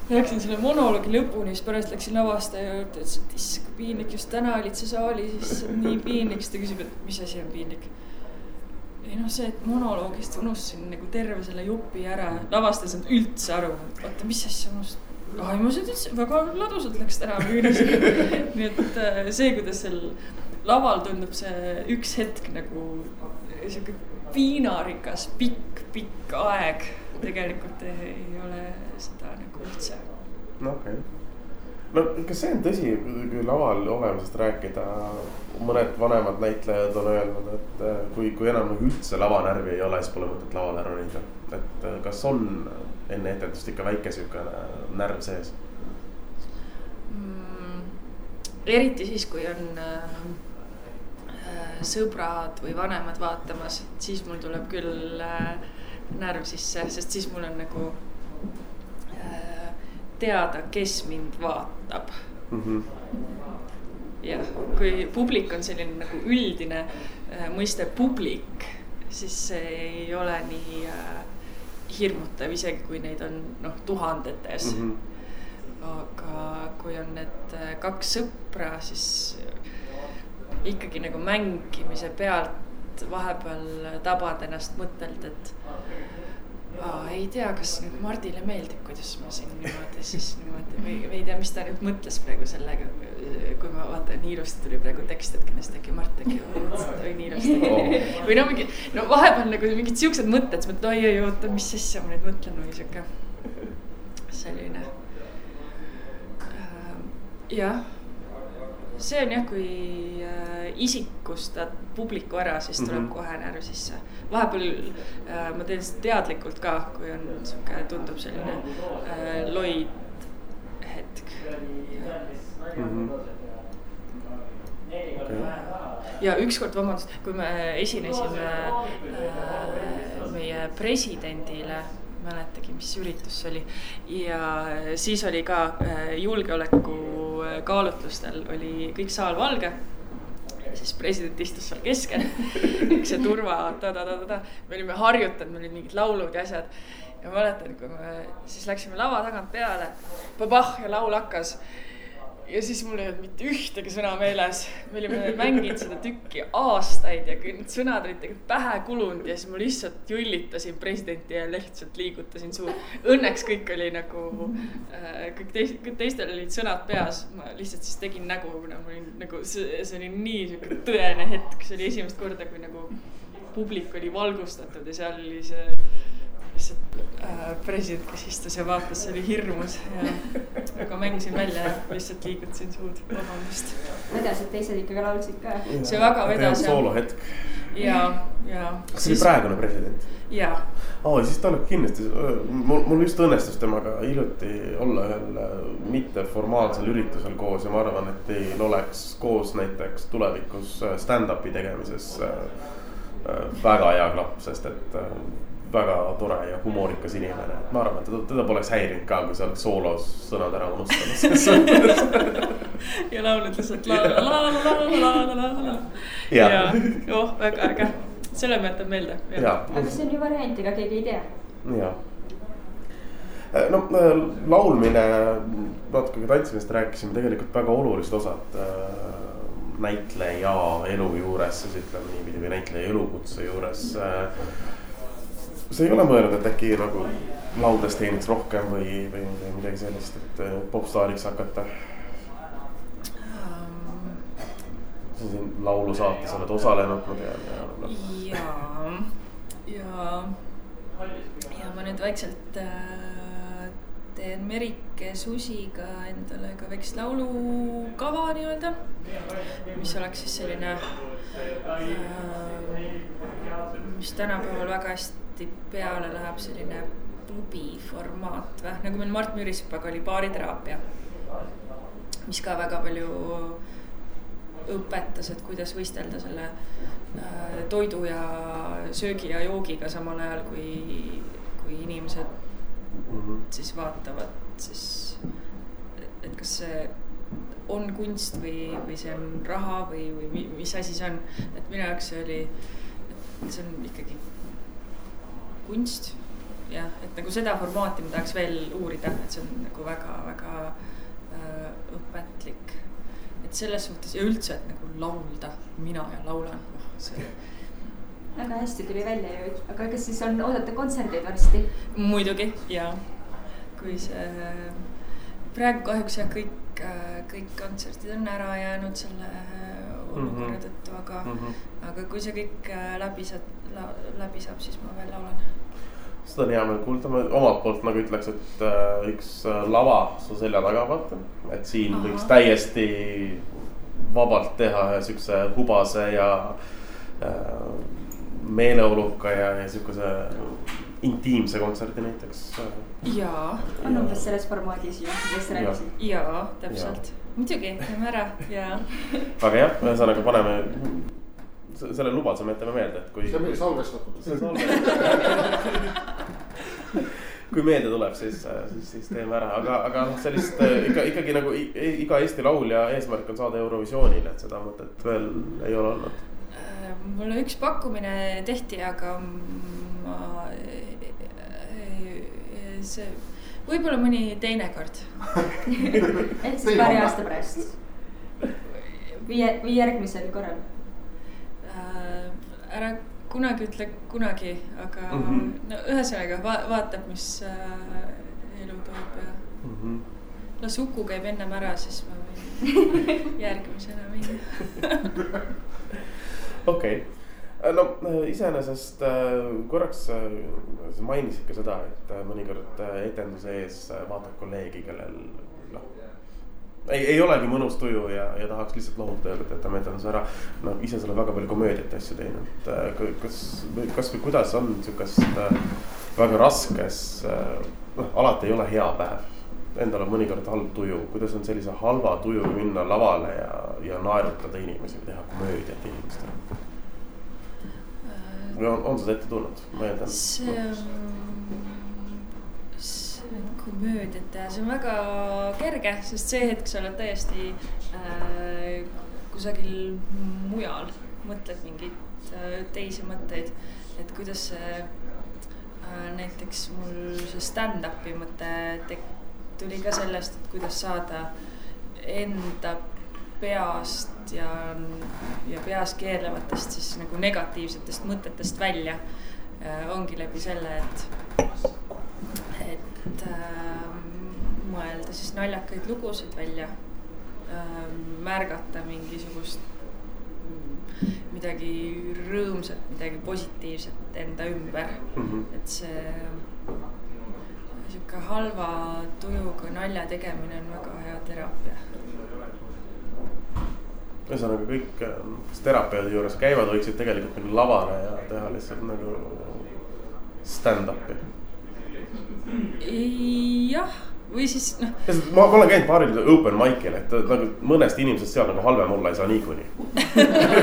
S2: läksin selle monoloogi lõpuni, siis pärast läksin lavastaja juurde, ütles, et issand, kui piinlik, just täna olid sa saalis, issand, nii piinlik, siis ta küsib, et mis asi on piinlik. ei noh, see, et monoloogist unustasin nagu terve selle jupi ära, lavastaja ei saanud üldse aru, oota, mis asja unustasin aimused üldse väga ladusalt läks täna müüris. <laughs> nii et äh, see, kuidas seal laval tundub see üks hetk nagu sihuke piinarikas pikk, pikk aeg. tegelikult ei ole seda nagu üldse.
S1: no okei okay no kas see on tõsi, kui laval olemisest rääkida, mõned vanemad näitlejad on öelnud, et äh, kui, kui enam nagu üldse lavanärvi ei ole, siis pole mõtet lavale ronida. et äh, kas on enne etendust ikka väike siukene närv sees
S2: mm,? eriti siis, kui on äh, sõbrad või vanemad vaatamas, siis mul tuleb küll äh, närv sisse, sest siis mul on nagu äh, teada, kes mind vaatab mm. -hmm. jah, kui publik on selline nagu üldine äh, mõiste publik, siis see ei ole nii äh, hirmutav, isegi kui neid on noh, tuhandetes mm. -hmm aga kui on need äh, kaks sõpra, siis ikkagi nagu mängimise pealt vahepeal tabad ennast mõttelt, et aa, ei tea, kas nagu Mardile meeldib, kuidas ma siin niimoodi siis niimoodi või, või ei tea, mis ta nüüd mõtles praegu sellega. kui ma vaatan, nii ilusti tuli praegu tekst, et kindlasti äkki Mart äkki oi nii ilusti oh.. või no mingi, no vahepeal nagu mingid siuksed mõtted, siis mõtled, oi, oi, oota, mis asja ma nüüd mõtlen või sihuke selline. jah see on jah, kui äh, isikustad publiku ära, siis tuleb mm -hmm. kohe närv sisse. vahepeal äh, ma teen seda teadlikult ka, kui on sihuke, tundub selline äh, loid hetk. Mm -hmm. Okay. ja ükskord, vabandust, kui me esinesime äh, meie presidendile mäletagi, mis üritus see oli. ja siis oli ka äh, julgeoleku äh, kaalutlustel oli kõik saal valge siis president istus seal keskel, kõik see turva ta-ta-ta-ta-ta, me olime harjutanud, meil olid mingid laulud ja asjad. ja ma mäletan, kui me siis läksime lava tagant peale, babah ja laul hakkas ja siis mul ei olnud mitte ühtegi sõna meeles. me olime mänginud seda tükki aastaid ja kõik need sõnad olid tegelikult pähe kulunud ja siis ma lihtsalt jullitasin presidenti ja lihtsalt liigutasin suud. Õnneks kõik oli nagu äh,, kõik teist, kõik teistel olid sõnad peas, ma lihtsalt siis tegin nägu, kuna ma olin nagu, see oli nii sihuke tõene hetk, see oli esimest korda, kui nagu publik oli valgustatud ja seal oli see lihtsalt äh, president, kes istus ja vaatas, see oli hirmus ja aga mängisin välja ja lihtsalt liigutasin suud, vabandust.
S3: vedasid teised ikkagi laulsid ka?
S2: see väga vedas.
S1: soolohetk.
S2: ja, ja.
S1: kas see oli praegune president?
S2: jaa.
S1: aa, siis ta oleb kindlasti, mul, mul just õnnestus temaga hiljuti olla ühel äh, mitteformaalsel üritusel koos ja ma arvan, et teil oleks koos näiteks tulevikus äh, stand-up'i tegemises väga hea klapp, sest et väga tore ja humoorikas inimene, et ma arvan, et teda, teda poleks häirinud ka, kui sa oleks soolos sõnad ära unustanud. <laughs>
S2: Ja laulad lihtsalt la la la la la la la la la. ja, oh väga äge, selle ma jätan meelde.
S3: aga see on ju variant, ega keegi ei tea.
S1: ja. Äh, no äh, laulmine, natuke ka tantsimisest rääkisime, tegelikult väga olulised osad äh, näitleja elu juures, siis ütleme niipidi või näitleja elukutse juures sa ei ole mõelnud, et äkki nagu laudes teeniks rohkem või, või midagi sellist, et äh, popstaariks hakata. Um,? sa siin laulusaates oled osalenud, ma tean
S2: ja no.. ja, ja, ja ma nüüd vaikselt äh, teen Merike Susiga endale ka väikest laulukava nii-öelda, mis oleks siis selline äh,, mis tänapäeval väga hästi tihtipeale läheb selline klubi formaat või, nagu meil Mart Mürispaga oli baariteraapia. mis ka väga palju õpetas, et kuidas võistelda selle äh, toidu ja söögi ja joogiga samal ajal, kui, kui inimesed mm -hmm. siis vaatavad siis, et kas see on kunst või, või see on raha või, või mis asi see on. et minu jaoks see oli, et see on ikkagi kunst. jah, et nagu seda formaati ma tahaks veel uurida, et see on nagu väga-väga äh, õpetlik. et selles suhtes ja üldse, et nagu laulda, mina ja laulan, oh see <laughs>
S3: väga hästi tuli välja ju, aga kas siis on oodata kontserteid varsti?
S2: muidugi ja, kui see praegu kahjuks jah, kõik, kõik kontserdid on ära jäänud selle olukorra mm -hmm. tõttu, aga mm, -hmm. aga kui see kõik äh, läbi saab, läbi saab, siis ma veel laulan.
S1: seda on hea meel kuulda, ma omalt poolt nagu ütleks, et äh, üks äh, lava su selja taga vaata, et siin Aha. võiks täiesti vabalt teha ühe siukse hubase ja äh, meeleoluka ja, ja siukese intiimse kontserdi näiteks.
S2: jaa.
S3: on umbes selles formaadis ju, millest sa rääkisid.
S2: jaa, täpselt, muidugi, teeme ära ja. <laughs>
S1: aga jah, ühesõnaga paneme selle lubaduse me jätame meelde, et kui.
S4: see on meil salvestatud.
S1: see on salvestatud <laughs> kui meelde tuleb, siis, siis, siis teeme ära, aga, aga noh, sellist ikka ikkagi nagu iga Eesti laulja eesmärk on saada Eurovisioonile, et seda mõtet veel ei ole olnud.
S2: Äh, mulle üks pakkumine tehti, aga ma see võib-olla mõni teine kord <laughs>
S3: ehk siis paari aasta pärast. viie, või järgmisel korral
S2: äh,. ära kunagi ütle kunagi, aga mm -hmm. no ühesõnaga va vaatab, mis äh, elu toob ja mm. -hmm. las Uku käib ennem ära, siis ma võin <laughs> järgmisena minna.
S1: okei Äh, no äh, iseenesest äh, korraks sa mainisid ka seda, et mõnikord etenduse ees vaatad kolleegi, kellel noh. ei, ei olegi mõnus tuju ja, ja tahaks lihtsalt lohutada ja öelda, et jätame etenduse ära. no ise sa oled väga palju komöödiat asju teinud, kas, kas või kuidas on sihukest väga raskes, noh alati ei ole hea päev endal on mõnikord halb tuju, kuidas on sellise halva tujuga minna lavale ja, ja naerutada inimesi teha komöödiat inimestele? Või on, on seda ette tulnud, ma eeldan?
S2: see on, see on komöödiat teha, see on väga kerge, sest see hetk sa oled täiesti äh, kusagil mujal, mõtled mingeid äh, teisi mõtteid, et kuidas see äh, näiteks mul see stand-up'i mõte tek-, tuli ka sellest, et kuidas saada enda peast ja, ja peas keerlevatest siis nagu negatiivsetest mõtetest välja äh,. ongi läbi selle, et, et äh, mõelda siis naljakaid lugusid välja äh,. märgata mingisugust midagi rõõmsat, midagi positiivset enda ümber mm, -hmm. et see sihuke halva tujuga nalja tegemine on väga hea teraapia
S1: ühesõnaga kõik, kes terapeudi juures käivad, võiksid tegelikult minna lavale ja teha lihtsalt nagu stand-up'i.
S2: jah, või siis noh.
S1: ma, ma olen käinud paaril open mic'il, et nagu mõnest inimesest seal nagu halvem olla ei saa niikuinii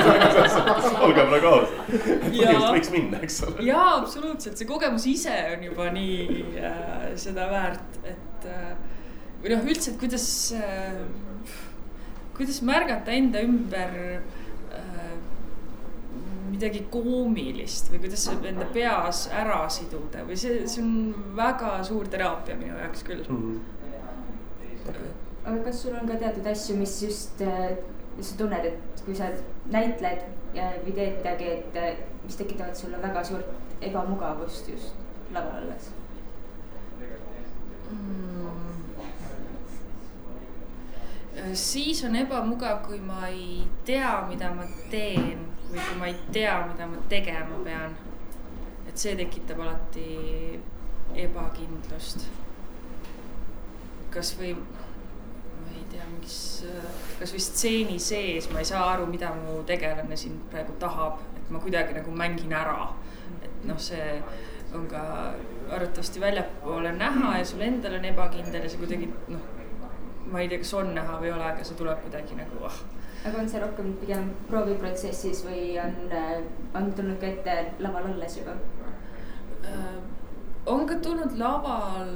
S1: <laughs> olgem nagu ausad, põhimõtteliselt võiks minna, eks ole.
S2: jaa, absoluutselt, see kogemus ise on juba nii äh, seda väärt, et äh, või noh, üldse, et kuidas äh, kuidas märgata enda ümber äh, midagi koomilist või kuidas enda peas ära siduda või see, see on väga suur teraapia minu jaoks küll mm.
S3: -hmm. aga kas sul on ka teatud asju, mis just, mis sa tunned, et kui sa näitled või teed midagi, et mis tekitavad sulle väga suurt ebamugavust just laval olles mm.?
S2: Äh, siis on ebamugav, kui ma ei tea, mida ma teen või kui ma ei tea, mida ma tegema pean. et see tekitab alati ebakindlust. kasvõi, ma ei tea, mis, kasvõi stseeni sees ma ei saa aru, mida mu tegelane siin praegu tahab, et ma kuidagi nagu mängin ära. et noh, see on ka arvatavasti väljapoole näha ja sul endal on ebakindel ja see kuidagi noh, ma ei tea, kas on näha või ei ole, aga see tuleb kuidagi nagu ah
S3: aga on see rohkem pigem prooviprotsessis või on, äh, on tulnud ka ette laval olles juba?
S2: Äh, on ka tulnud laval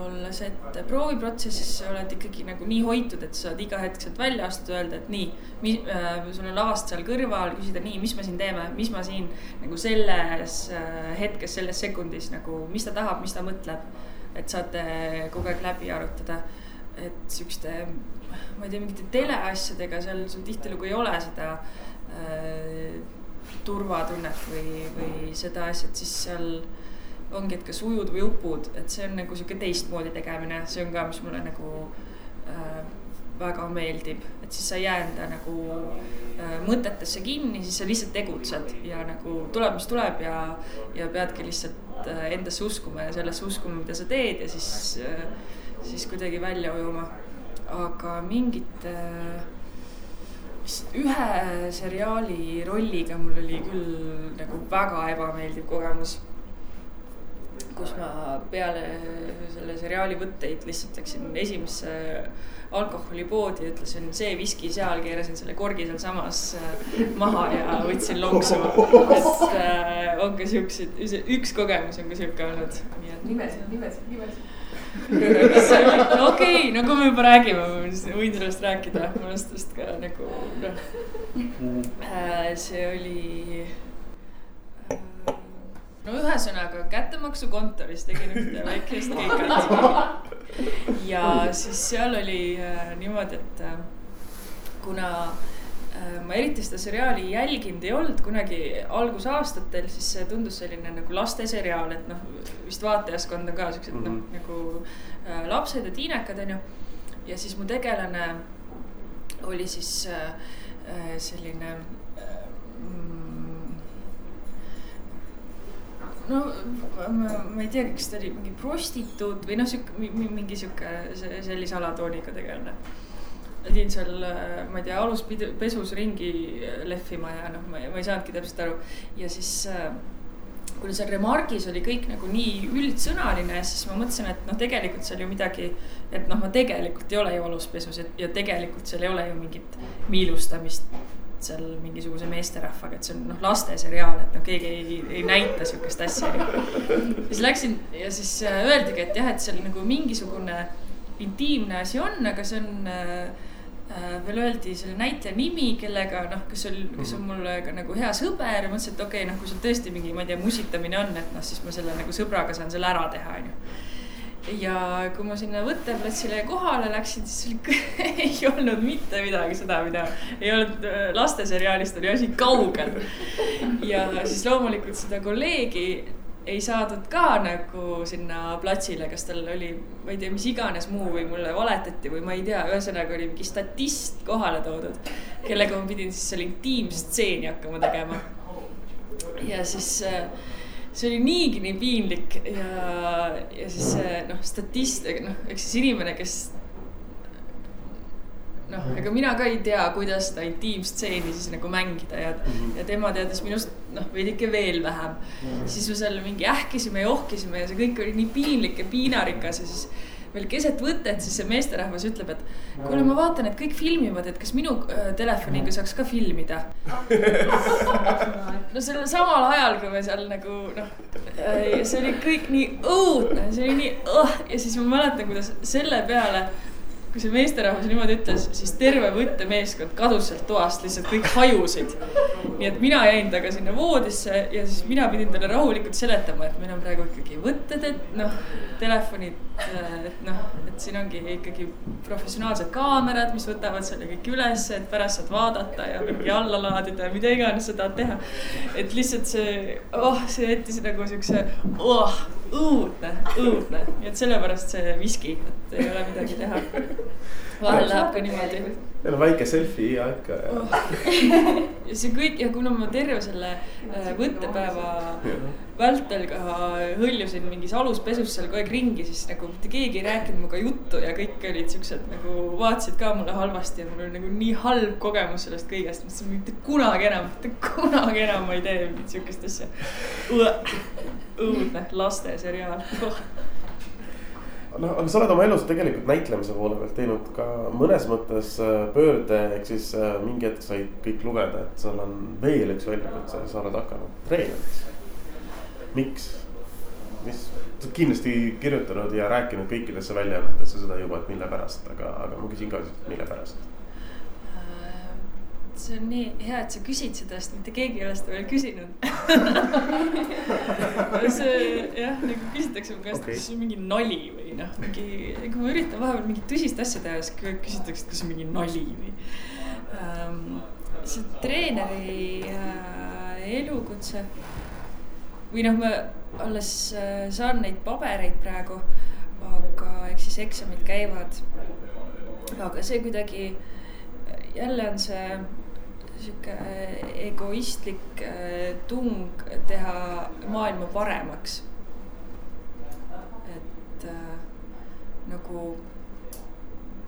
S2: olles ette, prooviprotsessis sa oled ikkagi nagu nii hoitud, et sa saad iga hetk sealt välja astuda, öelda, et nii. Äh, sul on lavast seal kõrval, küsida nii, mis me siin teeme, mis ma siin nagu selles äh, hetkes, selles sekundis nagu, mis ta tahab, mis ta mõtleb. et saate kogu aeg läbi arutada, et siukeste ma ei tea, mingite teleasjadega seal sul tihtilugu ei ole seda äh, turvatunnet või, või seda asja, et siis seal ongi, et kas ujud või upud, et see on nagu sihuke teistmoodi tegemine, see on ka, mis mulle nagu äh, väga meeldib, et siis sa ei jää enda nagu äh, mõtetesse kinni, siis sa lihtsalt tegutsed ja nagu tuleb, mis tuleb ja, ja peadki lihtsalt äh, endasse uskuma ja sellesse uskuma, mida sa teed ja siis äh,, siis kuidagi välja ujuma aga mingite, ühe seriaali rolliga mul oli küll nagu väga ebameeldiv kogemus. kus ma peale selle seriaali võtteid lihtsalt läksin esimesse alkoholipoodi, ütlesin see viski seal, keerasin selle korgi sealsamas äh, maha ja võtsin lonksu. <laughs> et äh, on ka siukseid, üks kogemus on ka siuke olnud.
S3: nimesid, nimesid, nimesid <laughs>
S2: okei no kui me juba räägime, ma võin sellest rääkida, mul on sellest ka nagu noh. Äh, see oli. Äh, no ühesõnaga kättemaksukontoris tegin ühte väikest keikat. ja siis seal oli äh, niimoodi, et kuna Äh, ma eriti seda seriaali jälginud ei olnud kunagi algusaastatel, siis see tundus selline nagu lasteseriaal, et noh, vist vaatajaskond on ka siuksed mm -hmm. noh, mhm. nagu äh, lapsed ja tiinekad onju. ja siis mu tegelane oli siis äh, äh selline äh, mm, no ma, ma ei tea, kas ta oli mingi prostituut või noh, sihuke mingi sihuke sellise alatooniga tegelane pidin seal, äh, ma ei tea, aluspesus ringi äh, lehvima ja noh, ma, ei saanudki täpselt aru. ja siis äh, kuna seal remargis oli kõik nagu nii üldsõnaline, siis ma mõtlesin, et noh, tegelikult seal ju midagi, et noh, ma tegelikult ei ole ju aluspesus ja, ja tegelikult seal ei ole ju mingit miilustamist seal mingisuguse meesterahvaga, et see on noh, lasteseriaal, et noh, keegi ei, ei näita sihukest asja. siis läksin ja siis öeldigi, et jah, et seal nagu mingisugune intiimne asi on, aga see on Äh, veel öeldi selle näitleja nimi, kellega noh, kes oli, kes on mhm. mulle ka nagu hea sõber ja mõtlesin, et okei okay,, noh, kui sul tõesti mingi, ma ei tea, musitamine on, et noh, siis ma selle nagu sõbraga saan selle ära teha, onju. ja kui ma sinna võtteplatsile kohale läksin, siis oli, <laughs> ei olnud mitte midagi seda, mida ei olnud äh, lasteseriaalist oli asi kaugel. ja siis loomulikult seda kolleegi ei saadud ka nagu sinna platsile, kas tal oli, ma ei tea, mis iganes muu või mulle valetati või ma ei tea, ühesõnaga oli mingi statist kohale toodud, kellega ma pidin siis seal intiimstseeni hakkama tegema. ja siis äh, see oli niigi nii piinlik ja, ja siis see noh, statist, noh, ehk siis inimene, kes noh, ega mina ka ei tea, kuidas seda intiimstseeni siis nagu mängida ja mm, -hmm. ja tema teadis minust noh, veidike veel vähem mm. -hmm. siis me seal mingi ähkisime ja ohkisime ja see kõik oli nii piinlik ja piinarikas ja siis veel keset võtet, siis see meesterahvas ütleb, et kuule, ma vaatan, et kõik filmivad, et kas minu äh, telefoniga saaks ka filmida <laughs> no sellel samal ajal, kui me seal nagu noh, äh, see oli kõik nii õudne, see oli nii oh, ja siis ma mäletan, kuidas selle peale kui see meesterahvas niimoodi ütles, siis terve võttemeeskond kadus sealt toast, lihtsalt kõik hajusid. nii et mina jäin temaga sinna voodisse ja siis mina pidin talle rahulikult seletama, et meil on praegu ikkagi võtted, et noh, telefonid, et noh, et siin ongi ikkagi professionaalsed kaamerad, mis võtavad selle kõik ülesse, et pärast saad vaadata ja mingi alla laadida ja mida iganes sa tahad teha. et lihtsalt see, oh, see jättis nagu siukse, oh õudne, õudne, nii et sellepärast see viski, et ei ole midagi teha. Vahel läheb ka niimoodi
S1: meil on väike selfie ja ikka ja
S2: oh. <laughs> ja see kõik ja kuna ma terve selle äh, võttepäeva vältel ka hõljusin mingis aluspesus seal kogu aeg ringi, siis nagu mitte keegi ei rääkinud minuga juttu ja kõik olid siuksed nagu vaatasid ka mulle halvasti ja mul oli nagu nii halb kogemus sellest kõigest. mõtlesin mitte kunagi enam, mitte kunagi enam ma ei tee mingit siukest asja. õudne lasteseriaal oh
S1: noh, aga sa oled oma elus tegelikult näitlemise poole pealt teinud ka mõnes mõttes äh, pöörde, ehk siis äh, mingi hetk said kõik lugeda, et sul on veel üks väljakutse, sa oled hakanud treeneriks. miks, mis, sa oled kindlasti kirjutanud ja rääkinud kõikidesse väljaannetesse seda juba, et mille pärast, aga, aga ma küsin ka mille pärast
S2: see on nii hea, et sa küsid seda, sest mitte keegi ei ole seda veel küsinud <laughs> see jah, nagu küsitakse mu käest okay., kas see on mingi nali või noh, mingi, kui ma üritan vahepeal mingit tõsist asja teha, siis küsitakse, et kas see on mingi nali või um,. see treeneri äh, elukutse või noh, ma alles äh, saan neid pabereid praegu, aga eks siis eksamid käivad. aga see kuidagi jälle on see sihuke äh, egoistlik äh, tung teha maailma paremaks. et äh, nagu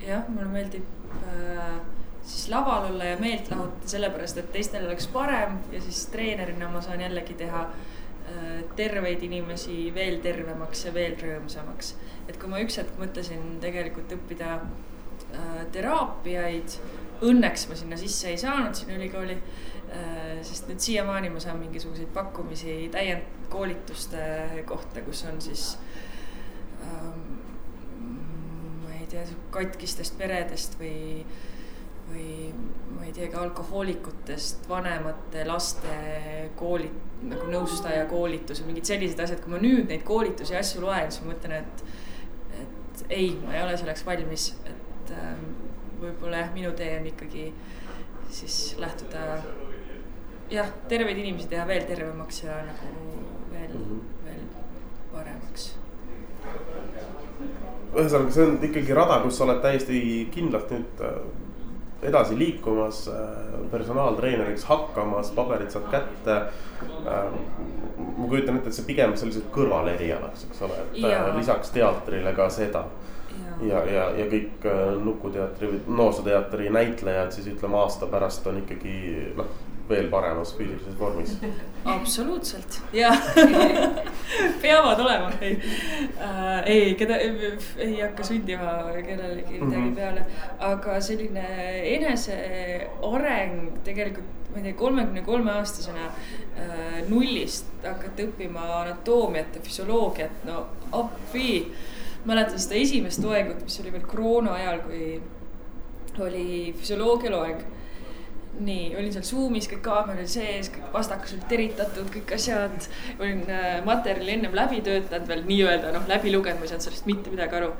S2: jah, mulle meeldib äh, siis laval olla ja meelt lahutada sellepärast, et teistel oleks parem ja siis treenerina ma saan jällegi teha äh, terveid inimesi veel tervemaks ja veel rõõmsamaks. et kui ma üks hetk mõtlesin tegelikult õppida äh, teraapiaid õnneks ma sinna sisse ei saanud, sinna ülikooli. Äh, sest nüüd siiamaani ma saan mingisuguseid pakkumisi täiendkoolituste kohta, kus on siis ähm,. ma ei tea, katkistest peredest või, või ma ei tea, ka alkohoolikutest vanemate laste kooli-, nagu nõustaja koolitus ja mingid sellised asjad, kui ma nüüd neid koolitusi ja asju loen, siis ma mõtlen, et, et ei, ma ei ole selleks valmis, et ähm, võib-olla jah, minu tee on ikkagi siis lähtuda jah, terveid inimesi teha veel tervemaks ja nagu veel mm, -hmm. veel paremaks.
S1: ühesõnaga, see on ikkagi rada, kus sa oled täiesti kindlalt nüüd äh, edasi liikumas, äh, personaaltreeneriks hakkamas, paberid saad kätte. Äh, ma kujutan ette, et see pigem sellised kõrvalerialaks, eks ole, et ja. lisaks teatrile ka seda ja, ja, ja kõik äh, Nukuteatri või noorsooteatri näitlejad siis ütleme aasta pärast on ikkagi noh, veel paremas füüsilises vormis. <laughs>
S2: absoluutselt. Ja. <laughs> Peavad olema, ei äh,, ei, keda ei hakka sundima kellelegi midagi mm -hmm. peale, aga selline eneseareng tegelikult ma ei tea, kolmekümne kolme aastasena äh, nullist hakata õppima anatoomiat ja füsioloogiat, no appi mäletan seda esimest loengut, mis oli veel koroona ajal, kui oli füsioloogia loeng. nii, olin seal Zoom'is, kõik kaamerad sees, kõik vastakas olid teritatud, kõik asjad. olin äh, materjali ennem läbi töötanud veel nii-öelda noh, läbi lugenud, ma ei saanud sellest mitte midagi aru.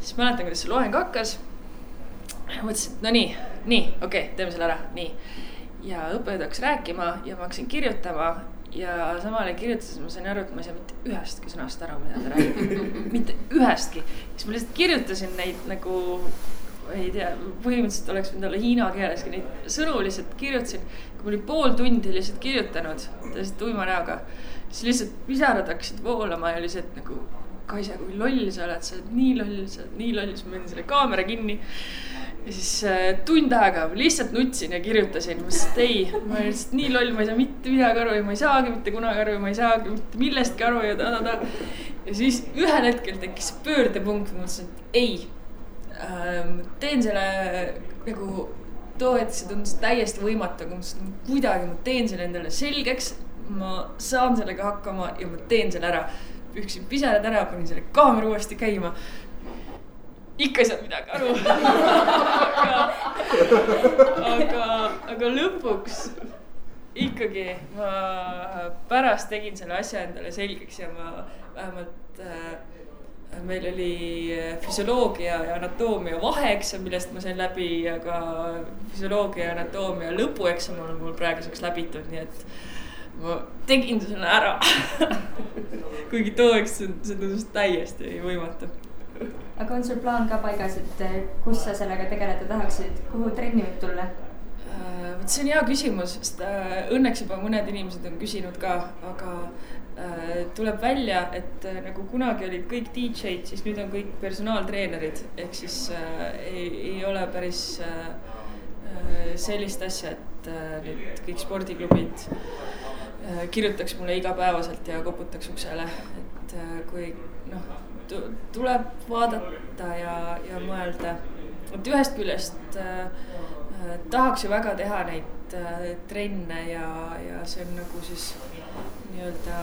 S2: siis mäletan, kuidas see loeng hakkas. mõtlesin, et no nii, nii, okei okay,, teeme selle ära, nii. ja õppejõud hakkas rääkima ja ma hakkasin kirjutama ja samal ajal kirjutades ma sain aru, et ma ei saa mitte ühestki sõnast aru, mida ta räägib mitte ühestki. siis ma lihtsalt kirjutasin neid nagu, ei tea, põhimõtteliselt oleks võinud olla hiina keeleski neid sõnu lihtsalt kirjutasin. kui ma olin pool tundi lihtsalt kirjutanud, täiesti tuima näoga, siis lihtsalt pisarad hakkasid voolama ja lihtsalt nagu. Kaisa, kui loll sa oled, sa oled nii loll, sa oled nii loll, siis ma panin selle kaamera kinni ja siis äh, tund aega lihtsalt nutsin ja kirjutasin, ma ütlesin, et ei, ma olen lihtsalt nii loll, ma ei saa mitte midagi aru ja ma ei saagi mitte kunagi aru ja ma ei saagi mitte millestki aru ja ta-ta-ta. ja siis ühel hetkel tekkis pöördepunkt, mõtlesin, et ei ähm,. teen selle nagu too hetk see tundus täiesti võimatu, aga mõtlesin, et kuidagi ma teen selle endale selgeks. ma saan sellega hakkama ja ma teen selle ära. pühkisin pisarad ära, panin selle kaamera uuesti käima ikka ei saanud midagi aru. Aga, aga, aga lõpuks ikkagi ma pärast tegin selle asja endale selgeks ja ma vähemalt äh, meil oli füsioloogia ja anatoomia vaheeksam, millest ma sain läbi, aga füsioloogia ja anatoomia lõpueksam on mul praeguseks läbitud, nii et ma tegin selle ära. <laughs> Kuigi too see, see tundus täiesti võimatu <laughs>
S3: aga on sul plaan ka paigas, et äh, kus sa sellega tegeleda tahaksid, kuhu trenni võib tulla?
S2: vot see on hea küsimus, sest õnneks juba mõned inimesed on küsinud ka, aga tuleb välja, et nagu kunagi olid kõik DJ-d, siis nüüd on kõik personaaltreenerid, ehk siis äh, ei, ei ole päris äh, sellist asja, et äh, nüüd kõik spordiklubid äh, kirjutaks mulle igapäevaselt ja koputaks uksele, et äh, kui noh, tuleb vaadata ja, ja mõelda. et ühest küljest äh, tahaks ju väga teha neid äh, trenne ja, ja see on nagu siis nii-öelda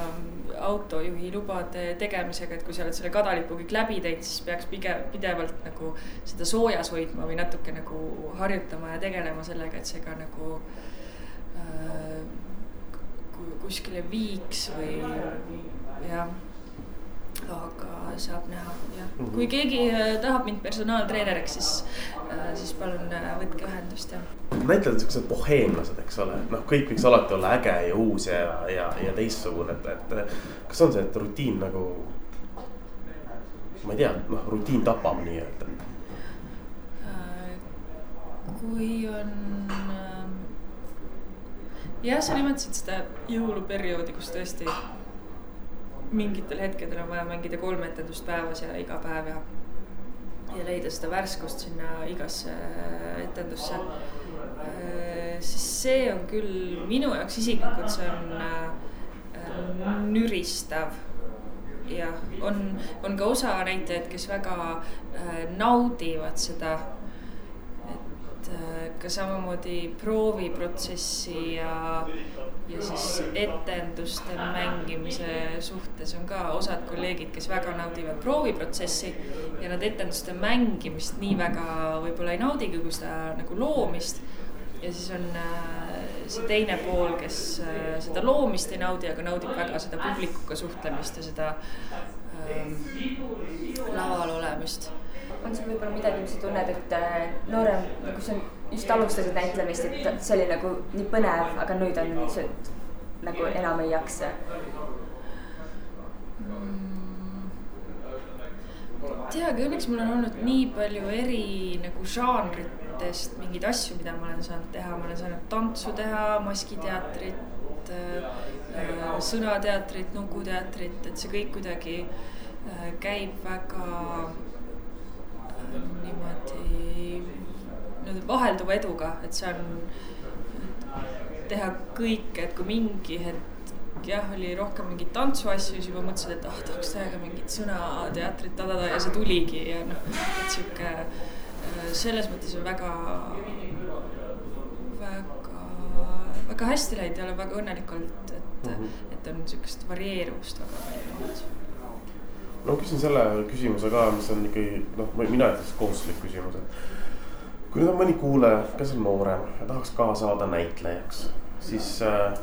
S2: autojuhi lubade tegemisega, et kui sa oled selle kadalipu kõik läbi teinud, siis peaks pigem pidevalt nagu seda soojas hoidma või natuke nagu harjutama ja tegelema sellega, et see ka nagu äh, kuskile viiks või jah aga saab näha, jah mm. -hmm. kui keegi äh, tahab mind personaaltreeneriks, siis, äh, siis palun äh, võtke ühendust ja.
S1: näitlejad on siuksed boheemlased, eks ole, noh, kõik võiks alati olla äge ja uus ja, ja, ja teistsugune, et, et kas on see, et rutiin nagu. ma ei tea, noh, rutiin tapab nii-öelda.
S2: kui on ähm, jah, sa nimetasid seda jõuluperioodi, kus tõesti mingitel hetkedel on vaja mängida kolm etendust päevas ja iga päev ja, ja leida seda värskust sinna igasse etendusse. Äh, siis see on küll minu jaoks isiklikult, see on äh, nüristav jah, on, on ka osa näitajaid, kes väga äh, naudivad seda äh, ka samamoodi prooviprotsessi ja, ja siis etenduste mängimise suhtes on ka osad kolleegid, kes väga naudivad prooviprotsessi ja nad etenduste mängimist nii väga võib-olla ei naudigi, kui seda nagu loomist. ja siis on äh, see teine pool, kes äh, seda loomist ei naudi, aga naudib väga seda publikuga suhtlemist ja seda ähm, laval olemist
S3: on sul võib-olla midagi, mis sa tunned, et äh, noorem, nagu sa just alustasid näitlemist, et see oli nagu nii põnev, aga nüüd on see, nagu enam ei jaksa
S2: mm.? teagi, õnneks mul on olnud nii palju eri nagu žanritest mingeid asju, mida ma olen saanud teha, ma olen saanud tantsu teha, maskiteatrit äh,, sõnateatrit, nukuteatrit, et see kõik kuidagi äh, käib väga niimoodi nii-öelda vahelduva eduga, et see on teha kõike, et kui mingi hetk jah, oli rohkem mingeid tantsuasju, siis juba mõtlesin, et ah, tahaks ka mingit sõnateatrit, ta-ta-ta ja see tuligi ja noh, et sihuke selles mõttes on väga, väga, väga hästi läinud ja olen väga õnnelik olnud, et mm, -hmm. et on sihukest varieeruvust väga palju olnud
S1: no küsin selle küsimuse ka, mis on ikkagi noh, mina ütleks kohustuslik küsimus, et. Kui nüüd on mõni kuulaja, kes on noorem ja tahaks ka saada näitlejaks, siis äh,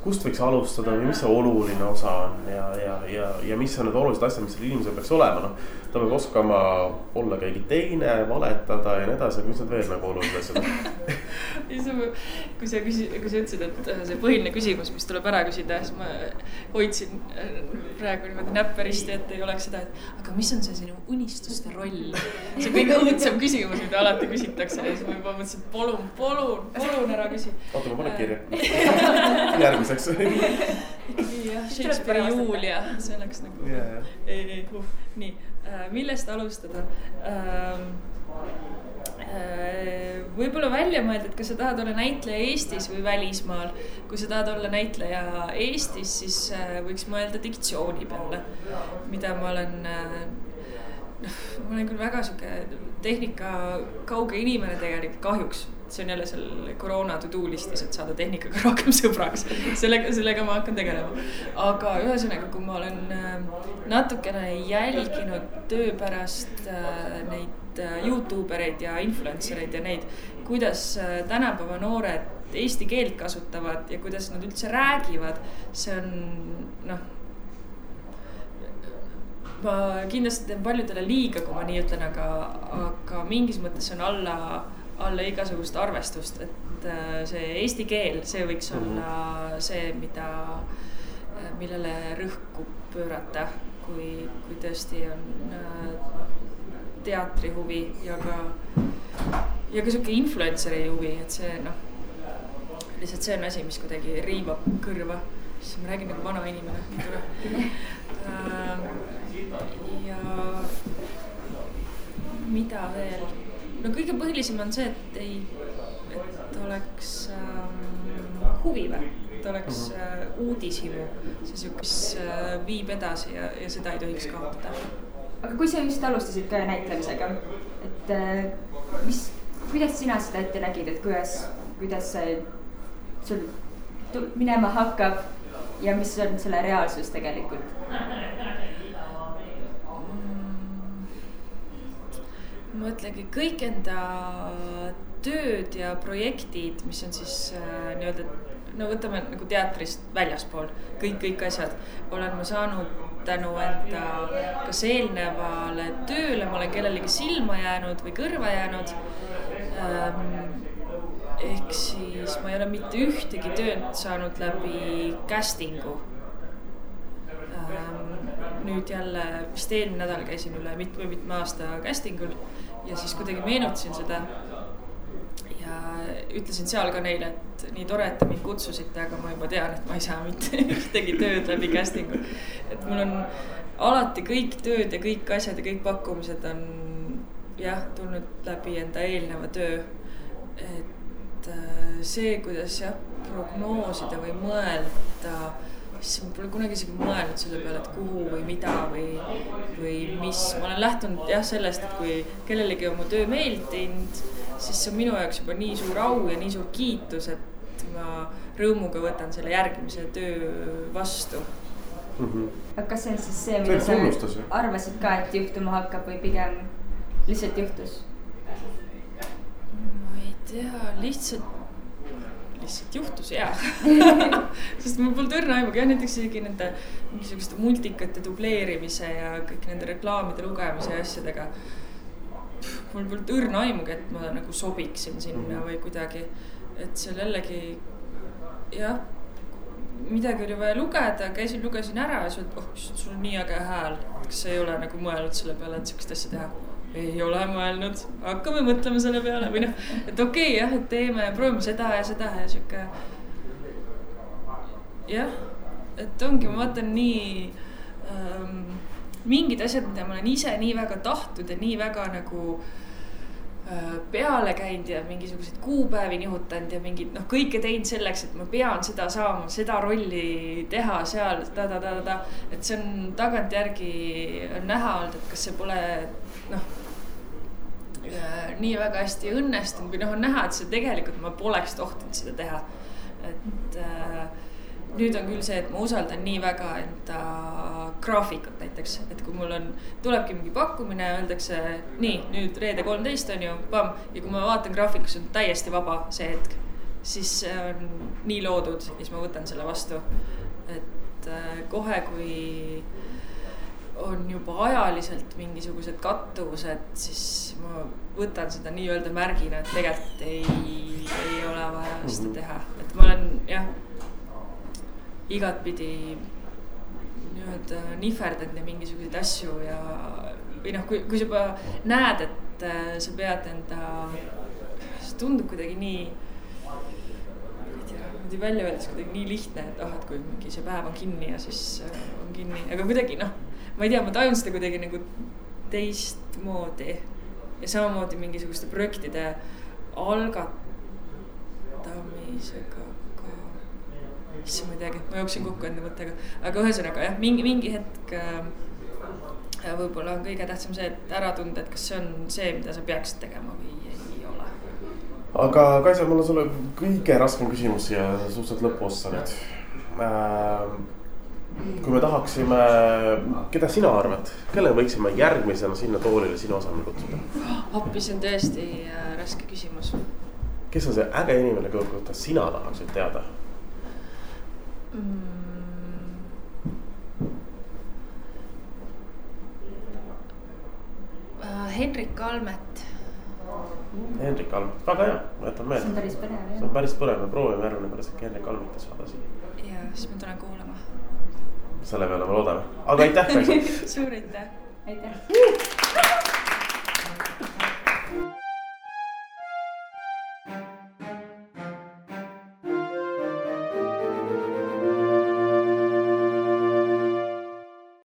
S1: kust võiks alustada või mis see oluline osa on ja, ja, ja, ja mis on need olulised asjad, mis sellel inimesel peaks olema, noh. Ta peab oskama olla keegi teine, valetada ja nii edasi, aga mis need veel nagu olulised asjad on <laughs>
S2: kui sa küsi-, kui sa ütlesid, et äh, see põhiline küsimus, mis tuleb ära küsida, siis ma hoidsin äh, praegu niimoodi näppe risti, et ei oleks seda, et aga mis on see sinu unistuste roll. see kõige õudsem küsimus, mida alati küsitakse ja siis ma juba mõtlesin, et palun, palun, palun ära küsi.
S1: oota, ma panen kirja <laughs> järgmiseks <laughs>
S2: jah, Shakespeare'i Julia, see oleks nagu yeah., ei, ei, uh, nii, äh, millest alustada ähm, Äh, võib-olla välja mõelda, et kas sa tahad olla näitleja Eestis või välismaal. kui sa tahad olla näitleja Eestis, siis äh, võiks mõelda diktsiooni peale, mida ma olen äh, noh, ma olen küll väga sihuke tehnika kauge inimene tegelikult kahjuks. See on jälle seal koroona to do listis, et saada tehnikaga <laughs> rohkem sõbraks. sellega, sellega ma hakkan tegelema. aga ühesõnaga, kui ma olen natukene jälginud töö pärast neid Äh, Youtube ereid ja influencer eid ja neid, kuidas äh, tänapäeva noored eesti keelt kasutavad ja kuidas nad üldse räägivad, see on noh. ma kindlasti teen paljudele liiga, kui ma nii ütlen, aga, aga mingis mõttes on alla, alla igasugust arvestust, et äh, see eesti keel, see võiks mhm. olla see, mida, millele rõhku pöörata, kui, kui tõesti on teatrihuvi ja ka, ja ka sihuke influencer'i huvi, et see noh, lihtsalt see on asi, mis kuidagi riivab kõrva, siis ma räägin nagu vana inimene, nii tore. Äh, ja mida veel, no kõige põhilisem on see, et ei, et oleks ähm, huvi või et oleks mhm. äh, uudishimu, see sihuke, mis äh, viib edasi ja, ja seda ei tohiks kaotada.
S3: aga kui sa just alustasid ka näitlemisega, et äh, mis, kuidas sina seda ette nägid, et kuidas, kuidas see sul minema hakkab ja mis on selle reaalsus tegelikult?
S2: Ma mõtlengi kõik enda tööd ja projektid, mis on siis äh, nii-öelda no võtame nagu teatrist väljaspool kõik, kõik asjad, olen ma saanud tänu enda kas eelnevale tööle, ma olen kellelegi silma jäänud või kõrva jäänud ähm,. ehk siis ma ei ole mitte ühtegi tööd saanud läbi casting'u ähm,. nüüd jälle vist eelmine nädal käisin üle mitme-mitme aasta casting ul ja siis kuidagi meenutasin seda ja ütlesin seal ka neile, et nii tore, et te mind kutsusite, aga ma juba tean, et ma ei saa mitte <laughs> ühtegi tööd läbi casting'u. et mul on alati kõik tööd ja kõik asjad ja kõik pakkumised on jah, tulnud läbi enda eelneva töö. et äh, see, kuidas jah, prognoosida või mõelda ma pole kunagi isegi mõelnud selle peale, et kuhu või mida või, või mis, ma olen lähtunud jah sellest, et kui kellelegi on mu töö meeldinud siis see on minu jaoks juba nii suur au ja nii suur kiitus, et ma rõõmuga võtan selle järgmise töö vastu
S3: mm. -hmm. aga kas see on siis see, mida sa arvasid ka, et juhtuma hakkab või pigem lihtsalt juhtus?
S2: ma ei tea, lihtsalt lihtsalt juhtus ja <laughs> sest mul polnud õrna aimugi jah, näiteks isegi nende mingisuguste multikate dubleerimise ja kõik nende reklaamide lugemise ja asjadega mul polnud õrna aimugi, et ma nagu sobiksin sinna -hmm. või kuidagi, et seal jällegi jah, midagi oli vaja lugeda, käisin, lugesin ära ja siis, oh, sul on nii äge hääl. kas sa ei ole nagu mõelnud selle peale, et sihukest asja teha? Ei ole mõelnud, hakkame mõtlema selle peale või noh, et okei okay, jah, et teeme, proovime seda ja seda ja sihuke. jah, et ongi, ma vaatan nii ähm, mingid asjad, mida ma olen ise nii väga tahtnud ja nii väga nagu äh, peale käinud ja mingisuguseid kuupäevi nihutanud ja mingid noh, kõike teinud selleks, et ma pean seda saama, seda rolli teha seal ta-ta-ta-ta. et see on tagantjärgi on näha olnud, et kas see pole noh nii väga hästi õnnestunud või noh, on näha, et see tegelikult ma poleks tohtinud seda teha. et äh, nüüd on küll see, et ma usaldan nii väga enda graafikut näiteks, et kui mul on, tulebki mingi pakkumine, öeldakse nii, nüüd reede kolmteist on ju, pamm. ja kui ma vaatan graafikus on täiesti vaba see hetk, siis see on nii loodud ja siis ma võtan selle vastu. et äh, kohe, kui on juba ajaliselt mingisugused kattuvused, siis ma võtan seda nii-öelda märgina, et tegelikult ei, ei ole vaja seda mhm. teha, et ma olen jah igatpidi nii-öelda nihverdanud ja mingisuguseid asju ja või noh, kui, kui sa juba näed, et äh, sa pead enda, see tundub kuidagi nii niimoodi välja öeldes kuidagi nii lihtne, et ah, et kui mingi see päev on kinni ja siis äh, on kinni, aga kuidagi noh, ma ei tea, ma tajun seda kuidagi nagu teistmoodi. ja samamoodi mingisuguste projektide algatamisega issand, ma ei teagi, ma jooksin kokku enda mõttega, aga ühesõnaga jah, mingi, mingi hetk äh, võib-olla on kõige tähtsam see, et ära tunda, et kas see on see, mida sa peaksid tegema või ei ole.
S1: aga Kaisa, mul on sulle kõige raskem küsimus siia suhteliselt lõpuossa nüüd äh, kui me tahaksime, keda sina arvad, kelle võiksime järgmisena sinna toolile sinu asemel kutsuda?
S2: appi, see on tõesti äh, raske küsimus.
S1: kes on see äge inimene, kohta sina tahaksid teada? mm..
S2: Hendrik Almet.
S1: Hendrik Almet, väga hea, jätan meelde.
S3: see on päris põnev jah.
S1: see on päris põnev, me proovime järgmine kord äkki Hendrik Almeti saada siia.
S2: ja, siis ma tulen kuulama.
S1: Selle peale me loodame, aga <laughs> aitäh, Kaisa
S2: suur aitäh.
S3: aitäh.